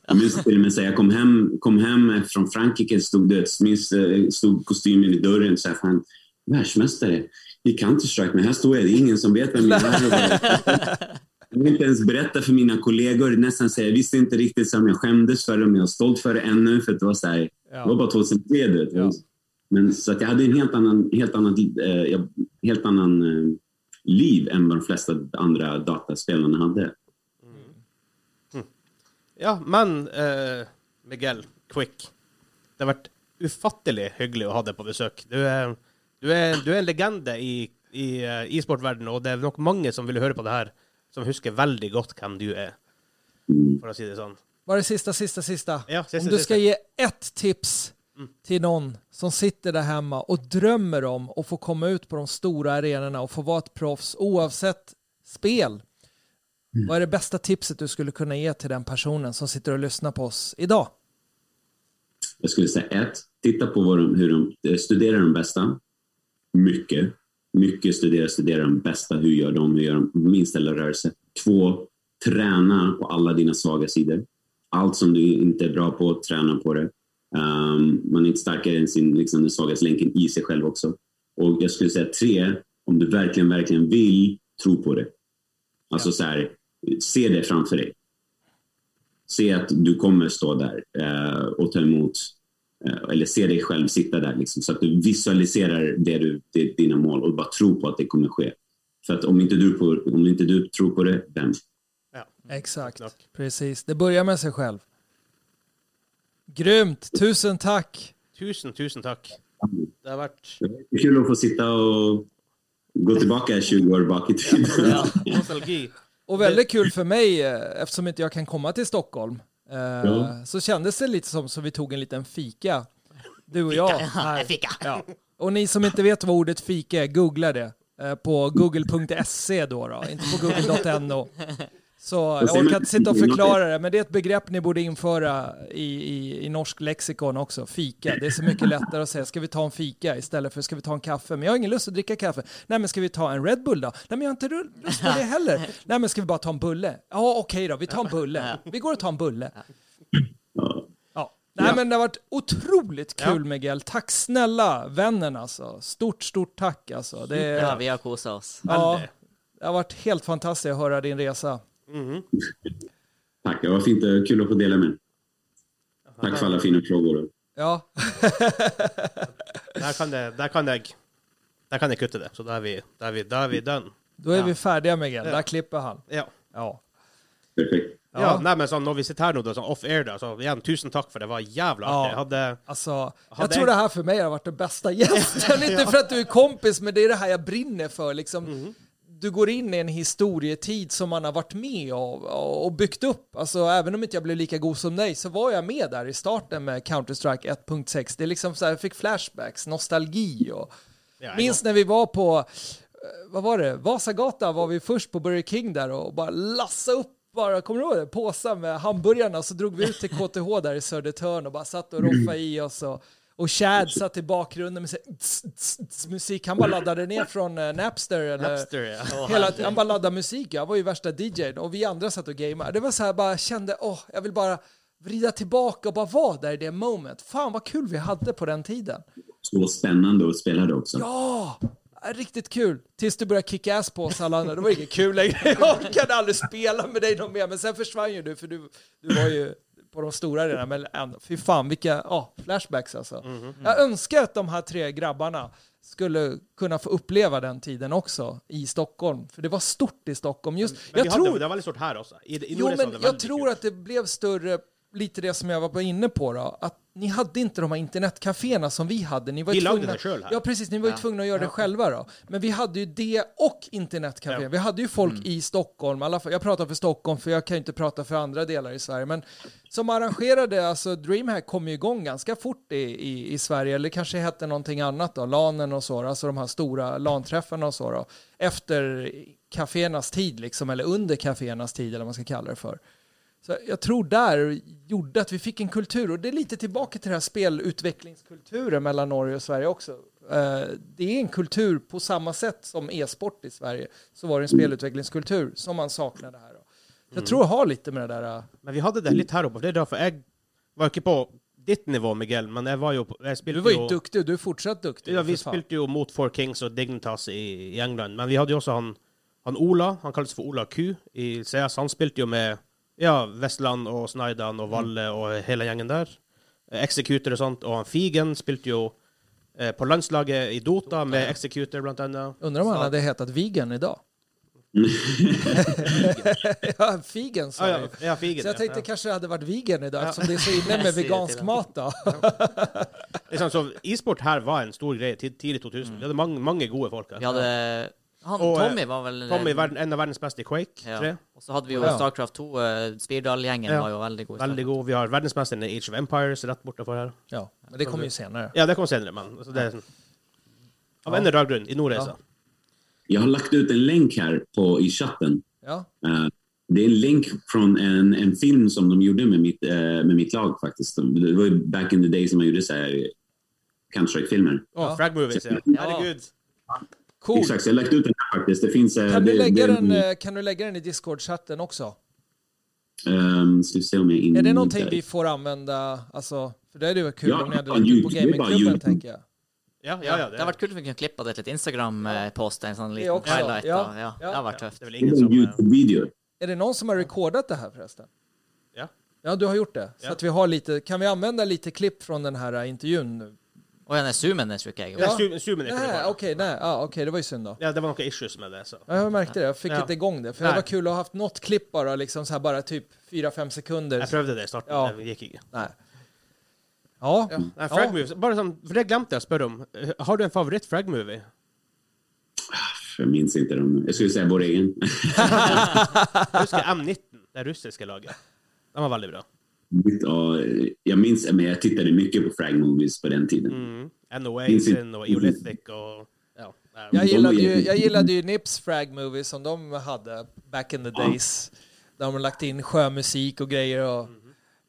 Jag minns till och med, så här, jag kom hem, kom hem från Frankrike, stod, minns, eh, stod kostymen i dörren. Så här, fan, världsmästare i Counter-Strike, men här står jag, det är ingen som vet vem jag är. Jag vill inte ens berätta för mina kollegor. Nästan säga, jag visste inte riktigt som jag skämdes för det, men jag är stolt för det ännu. För det var så här, Ja. det var bara 2003. Du vet. Ja. Men så att jag hade en helt annan, helt annan, eh, helt annan eh, liv än vad de flesta andra dataspelarna hade. Ja, men eh, Miguel, quick. Det har vært ufattelig hyggelig å ha deg på besøk. Du er, du er, du er en legende i, i eh, e-sportverdenen, og det er nok mange som ville høre på det her, som husker veldig godt hvem du er, for å si det sånn. Bara det sista, sista, sista. Ja, sista, Om du ska sista. ge ett tips till någon som sitter där hemma och drömmer om att få komma ut på de stora arenorna och få vara ett proffs oavsett spel. Vad är det bästa tipset du skulle kunna ge till den personen som sitter och lyssnar på oss idag? Jag skulle säga ett, titta på de, hur de eh, studerar de bästa. Mycket. Mycket studera, studera de bästa. Hur gör de? Hur gör de minsta lilla rörelse? Två, träna på alla dina svaga sidor. Allt som du inte är bra på, träna på det. Um, man är inte starkare än sin, liksom, den svagaste länken i sig själv också. Och jag skulle säga tre, om du verkligen, verkligen vill, tro på det. Alltså så här, se det framför dig. Se att du kommer stå där eh, och ta emot, eh, eller se dig själv sitta där. Liksom, så att du visualiserar det du, det, dina mål och bara tro på att det kommer ske. För att om inte du, på, om inte du tror på det, vem? Ja. Exakt, Klart. precis. Det börjar med sig själv. Grymt, tusen tack. Tusen, tusen tack. Det har varit Det är kul att få sitta och gå tillbaka 20 år bak i tiden. nostalgi. Och väldigt kul för mig, eh, eftersom inte jag kan komma till Stockholm, eh, Ja. så kändes det lite som så vi tog en liten fika. Du och jag. här. fika. Ja. Och ni som inte vet vad ordet fika är, googla det. eh, På google.se då, då, inte på google.no. Så jag orkar inte sitta och förklara det, men det är ett begrepp ni borde införa i, i, i norsk lexikon också. Fika. Det är så mycket lättare att säga, ska vi ta en fika istället för ska vi ta en kaffe? Men jag har ingen lust att dricka kaffe. Nej, men ska vi ta en Red Bull då? Nej, men jag har inte lust på det heller. Nej, men ska vi bara ta en bulle? Ja, okej då, vi tar en bulle. Vi går och tar en bulle. Ja. Nej, men det har varit otroligt kul, Ja. Miguel. Tack snälla vännen alltså. Stort, stort tack alltså. Det, Ja, vi har kosat oss. ja, det har varit helt fantastiskt att höra din resa. Tack, det var fint och kul att få dela med. Tack för alla fina frågor. Ja, Der kan, det, der kan jeg Der kan jeg kutte det. Så da er vi, da er vi, da er vi done. då är Ja. vi färdiga Miguel. Ja. Där klipper han. Ja. Ja. Perfekt. Ja, Ja. nei, men sånn, Når vi sitter her nå, da, sånn off-air, da, så igjen, tusen takk for det. var jævla Ja. Jeg hadde Alltså, jag Hade tror jag- det här för mig har varit den bästa gästen. Inte för att du är kompis, men det är det här jag brinner för. Liksom, Du går in i en historietid som man har varit med och, och byggt upp. Alltså, även om inte jag blev lika god som dig så var jag med där i starten med Counter-Strike 1.6. Det är liksom så här, jag fick flashbacks, nostalgi och ja, Minns när vi var på, eh, vad var det, Vasagata var vi först på Burger King där och bara lassa upp bara, kommer du ihåg det? Påsar med hamburgarna så drog vi ut till KTH där i Södertörn och bara satt och roffade i oss och, och Chad satt i bakgrunden med så här, tss, tss, tss, musik. Han bara laddade ner från eh, Napster eller Napster, ja. Hela, han bara laddade musik, jag var ju värsta DJn och vi andra satt och gameade. Det var så här, bara kände, åh, jag vill bara vrida tillbaka och bara vara där i det moment. Fan vad kul vi hade på den tiden. Så spännande att spela det också. Ja! Riktigt kul. Tills du började kicka ass på oss alla andra. Det var inget kul längre. Jag orkade aldrig spela med dig någon mer. Men sen försvann ju du, för du, du var ju på de stora redan. Men ändå, fy fan vilka ja, flashbacks alltså. Jag önskar att de här tre grabbarna skulle kunna få uppleva den tiden också i Stockholm. För det var stort i Stockholm. Just, Men jag vi tror, det var veldig stort her også. I, i Jo, men jag tror kult. att det blev större, lite det som jag var inne på då, att ni hade inte de här internetcaféerna som vi hade. Ni var Vi tvungna, själv här. Ja, precis. Ni var ju Ja. tvungna att göra det själva då. Men vi hade ju det och internetcafé. Ja. Mm. Vi hade ju folk i Stockholm, alla jag pratar för Stockholm för jag kan ju inte prata för andra delar i Sverige, men som arrangerade, alltså DreamHack kom ju igång ganska fort i, i, i Sverige, eller kanske hette någonting annat då, LANen och så, alltså de här stora LAN-träffarna och så då, efter kaféernas tid liksom, eller under kaféernas tid eller vad man ska kalla det för. Så jag tror där gjorde att vi fick en kultur och det är lite tillbaka till den här spelutvecklingskulturen mellan Norge och Sverige också. Eh, Det är en kultur på samma sätt som e-sport i Sverige så var det en spelutvecklingskultur som man saknade här. Så Jag tror jag har lite med det där. eh, Men vi hadde det litt her oppe. Det er derfor jeg var ikke på ditt nivå, Miguel, men jeg var jo på jeg Du var ju jo duktig och du är fortsatt duktig. Ja, vi för spilte jo mot Four Kings og Dignitas i, i England, men vi hadde jo også han, han Ola, han kalles for Ola Q i CS. Han spilte jo med ja, Vestland og Snaidan og Valle og hele gjengen der. Executor og sånt. Og han Figen spilte jo eh, på landslaget i Dota med Executor, blant annet. Undrar om han hade hetat Vegan idag? ja, Figen sa Ah, jag ja, ja, Figen. Så jag ja, tänkte ja. kanske det hade varit vegan idag Ja. eftersom det är så inne med vegansk mat då. Liksom, så e-sport her var en stor greie tid- tidlig 2000. Vi hadde mange, mange gode folk her. Vi hadde han, Og, eh, Tommy var vel Tommy, verden, en av verdens beste i Quake. ja. Og så hadde vi jo Ja. Starcraft 2. Uh, Spirdal-gjengen Ja. var jo veldig god. Veldig god. Vi har verdensmesteren i Age of Empires rett bortenfor her. Ja, men det kommer ju senare. Ja, det kom senere, men altså, det er sånn Av en eller annen grunn, i Nordreisa. Jag har lagt ut en länk här på, i chatten. Ja, Eh, det är en länk från en, en film som de gjorde med mitt, eh, med mitt lag faktiskt. Det var ju back in the day som man gjorde så här Counter-Strike-filmer. Åh, Ja. Frag Movies, ja. Ja. Cool. Exakt, jag har lagt ut den här faktiskt. Det finns... eh, Kan du, det, lägga det, den, eh, kan du lägga den i Discord-chatten också? Um, ska vi se om jag är inne Är det någonting där. vi får använda, alltså, för det är ju kul Ja, om ni hade lagt ut på det är gamingklubben tänker jag. Ja, ja, Ja, ja. det har vært kult om vi kunne klippa det til et Instagram-post. En Det liten highlight. ja, Ja, ja. Det har vært tøft. Det vel Det ingen är som eh, YouTube-video. Är det någon som har recordat det här förresten? Ja. Ja, du har gjort det. Så Ja. att vi har lite, kan vi använda lite klipp från den här intervjun nu? Å ja, nei, zoomen tror ikke jeg. Ja. Ja. Zoom- Zoomen är Nej, okej, nej, ja, okej, det var ju synd då. Ja, det var några issues med det. Så. Ja, jag märkte det, jag fick Ja. inte igång det. För Nej. det var kul att ha haft något klipp bara, liksom så här bara typ 4-5 sekunder. Jag prövade det i starten, Ja. det gick inte. Nej. Ja, Ja. Nej, frag movies. Bara som, för det glömde jag spöra om. Har du en favorit frag movie? Jag minns inte dem. Jag skulle säga vår egen. Jag huskar M19, det ryska laget. Den var väldigt bra. Ja, jag minns, men jag tittade mycket på Frag Movies på den tiden. Mm. NOA, Finns inte- Sin och Eolithic och... Ja. jag gillade, ju, jag gillade ju Nips frag movie som de hade back in the days. Där de har lagt in sjömusik och grejer. Och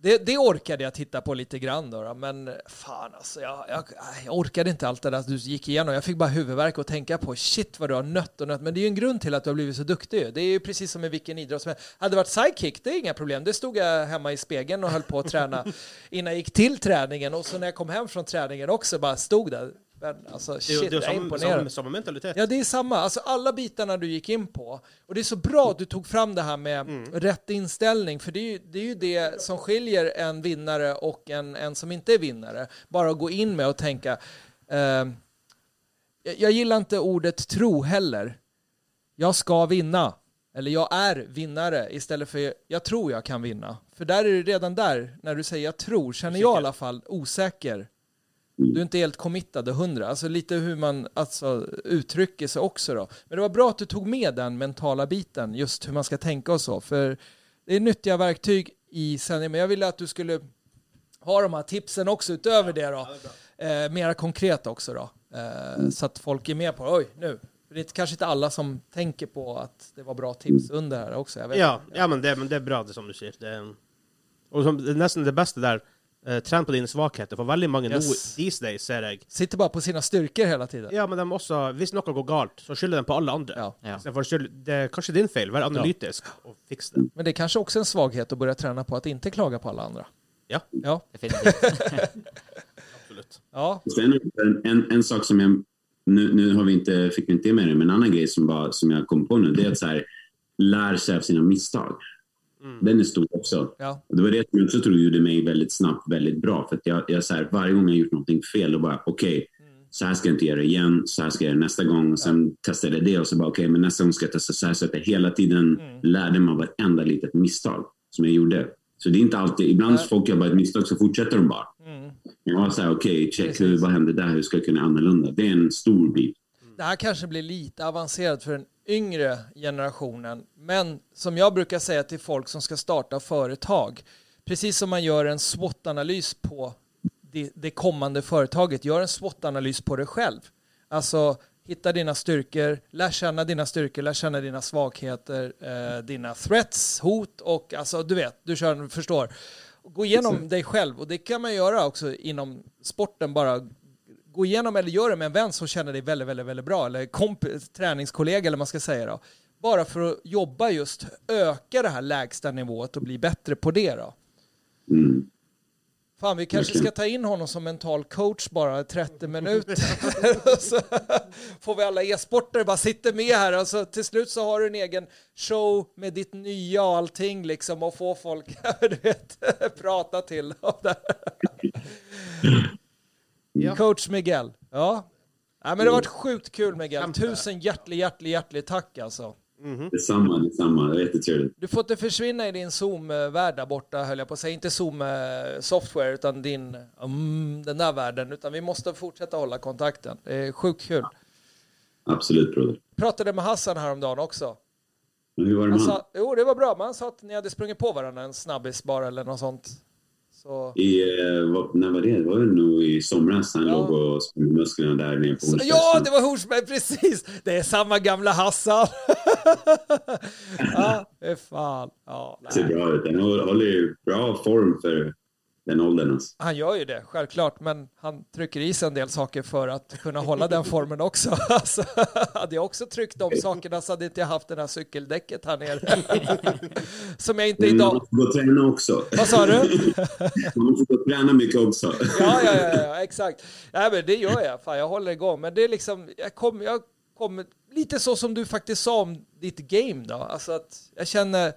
det, det orkade jag titta på lite grann då, då. men fan alltså, jag, jag, jag orkade inte allt det där du gick igenom. Jag fick bara huvudvärk och tänka på shit vad du har nött och nött. Men det är ju en grund till att du har blivit så duktig. Det är ju precis som i vilken idrott som helst. Hade det varit sidekick, det är inga problem. Det stod jag hemma i spegeln och höll på att träna innan jag gick till träningen och så när jag kom hem från träningen också bara stod där. Men alltså Det, shit, det, det jag är imponerad. samma, mentalitet. Ja, det är samma. Alltså alla bitarna du gick in på. Och det är så bra att du tog fram det här med rätt inställning, för det är, ju, det är ju det som skiljer en vinnare och en, en som inte är vinnare. Bara att gå in med och tänka. Eh, jag, gillar inte ordet tro heller. Jag ska vinna. Eller jag är vinnare istället för jag tror jag kan vinna. För där är det redan där, när du säger jag tror, känner jag i alla fall osäker. Du är inte helt committad hundra. Alltså lite hur man alltså, uttrycker sig också då. Men det var bra att du tog med den mentala biten, just hur man ska tänka och så. För det är nyttiga verktyg i sändningen. Men jag ville att du skulle ha de här tipsen också utöver det då. Eh, mera konkret också då. Eh, så att folk är med på oj, nu. För det är kanske inte alla som tänker på att det var bra tips under här också. Ja, inte. ja men, det, men det är bra det som du säger. Det, och som, det nästan det bästa där, eh, träna på dina svagheter. För väldigt många Yes. nu, these days ser jag, Sitter bara på sina styrkor hela tiden. ja men de också, hvis något går galt, så skyller den på alla andra. Ja. Ja. Skylla, det är kanske din fel, var analytisk och fixa det. Men det är kanske också en svaghet att börja träna på att inte klaga på alla andra. Ja, Ja. Definitivt. absolut. Ja. Sen en, en, en sak som jag... Nu, nu har vi inte, fick vi inte med det, men en annan grej som, bara, som jag kom på nu, det är att så här, lär sig av sina misstag. Den är stor också. Ja. Och det var det som jag också tror gjorde mig väldigt snabbt väldigt bra. För att jag, jag så här, varje gång jag gjort någonting fel, då bara okej, så här ska jag inte göra igen, så här ska jag göra nästa gång. Och sen testade jag det och så bara okej, men nästa gång ska jag testa så här. Så att jag hela tiden lärde mig av varenda litet misstag som jag gjorde. Så det är inte alltid, ibland Nej. folk gör bara ett misstag så fortsätter de bara. Jag var så här, okej, check, hur, vad hände där, hur ska jag kunna annorlunda? Det är en stor bit. Det här kanske blir lite avancerat för den yngre generationen, men som jag brukar säga till folk som ska starta företag, precis som man gör en SWOT-analys på det, det kommande företaget, gör en SWOT-analys på dig själv. Alltså, hitta dina styrkor, lär känna dina styrkor, lär känna dina svagheter, eh, dina threats, hot och alltså, du vet, du kör, förstår. Gå igenom dig själv och det kan man göra också inom sporten, bara gå igenom eller gör det med en vän som känner dig väldigt, väldigt, väldigt bra eller kompis, träningskollega eller vad man ska säga då. Bara för att jobba just, öka det här lägsta nivået och bli bättre på det då. Mm. Fan, vi kanske ska ta in honom som mental coach bara 30 minuter. så får vi alla e-sportare bara sitter med här och så till slut så har du en egen show med ditt nya och allting liksom och få folk du vet, prata till. Ja. Coach Miguel. Ja. ja men det har varit sjukt kul Miguel. Tusen hjärtlig, hjärtlig, hjärtlig tack alltså. Detsamma, detsamma. Det var jättetrevligt. Du får inte försvinna i din Zoom-värld där borta, höll jag på att säga. Inte Zoom-software, utan din, mm, den där världen. Utan vi måste fortsätta hålla kontakten. Det är sjukt kul. Absolut, broder. Pratade med Hassan häromdagen också. Men hur var det med Han han? sa, jo, det var bra, men han sa att ni hade sprungit på varandra en snabbis bara eller något sånt. Så, I, eh, vad, när var det? Det var nog i somras han Ja. låg och spände musklerna där nere på så Hornsbergs. ja, det var Horsberg, precis! Det är samma gamla Hassan. ja, det är fan. Ja, Det ser bra ut. Han håller ju bra form för den åldern. Alltså. Han gör ju det, självklart, men han trycker i sig en del saker för att kunna hålla den formen också. Alltså, hade jag också tryckt de sakerna så hade inte jag haft det här cykeldäcket här nere. Som jag inte Men man idag... måste gå och träna också. Vad sa du? Man måste gå och träna mycket också. Ja, ja, ja, ja exakt. Nej, men det gör jag. Fan, jag håller igång. Men det är liksom, jag kommer, jag kommer, lite så som du faktiskt sa om ditt game då. Alltså att jag känner,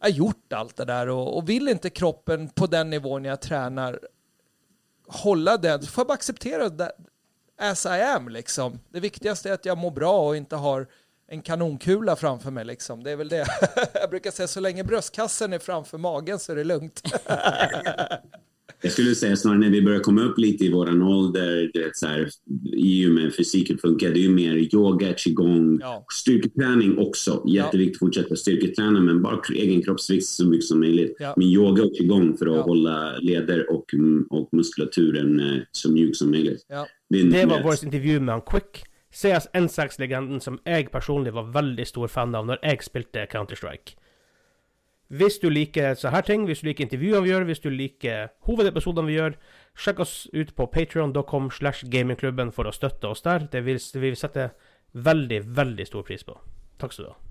har gjort allt det där och, och vill inte kroppen på den nivån jag tränar hålla den, så får jag bara acceptera det as I am liksom. Det viktigaste är att jag mår bra och inte har en kanonkula framför mig liksom. Det är väl det. jag brukar säga så länge bröstkassen är framför magen så är det lugnt. Jag skulle säga snarare när vi börjar komma upp lite i våran ålder, det så här, i och med fysiken funkar, det är ju mer yoga, qigong, Ja. styrketräning också. Jätteviktigt att fortsätta styrketräna, men bara egen kroppsvikt så mycket som möjligt. Ja. Men yoga och qigong för att Ja. hålla leder och, och muskulaturen eh, så mjuk som möjligt. ja. Det, en Det var vår intervju med han Quick. CS N6-legenden som jeg personlig var veldig stor fan av når jeg spilte Counter-Strike. Hvis du liker så her ting, hvis du liker intervjuene vi gjør, hvis du liker hovedepisodene vi gjør, sjekk oss ut på patreon.com slash gamingklubben for å støtte oss der. Det vil, det vil vi sette veldig, veldig stor pris på. Takk skal du ha.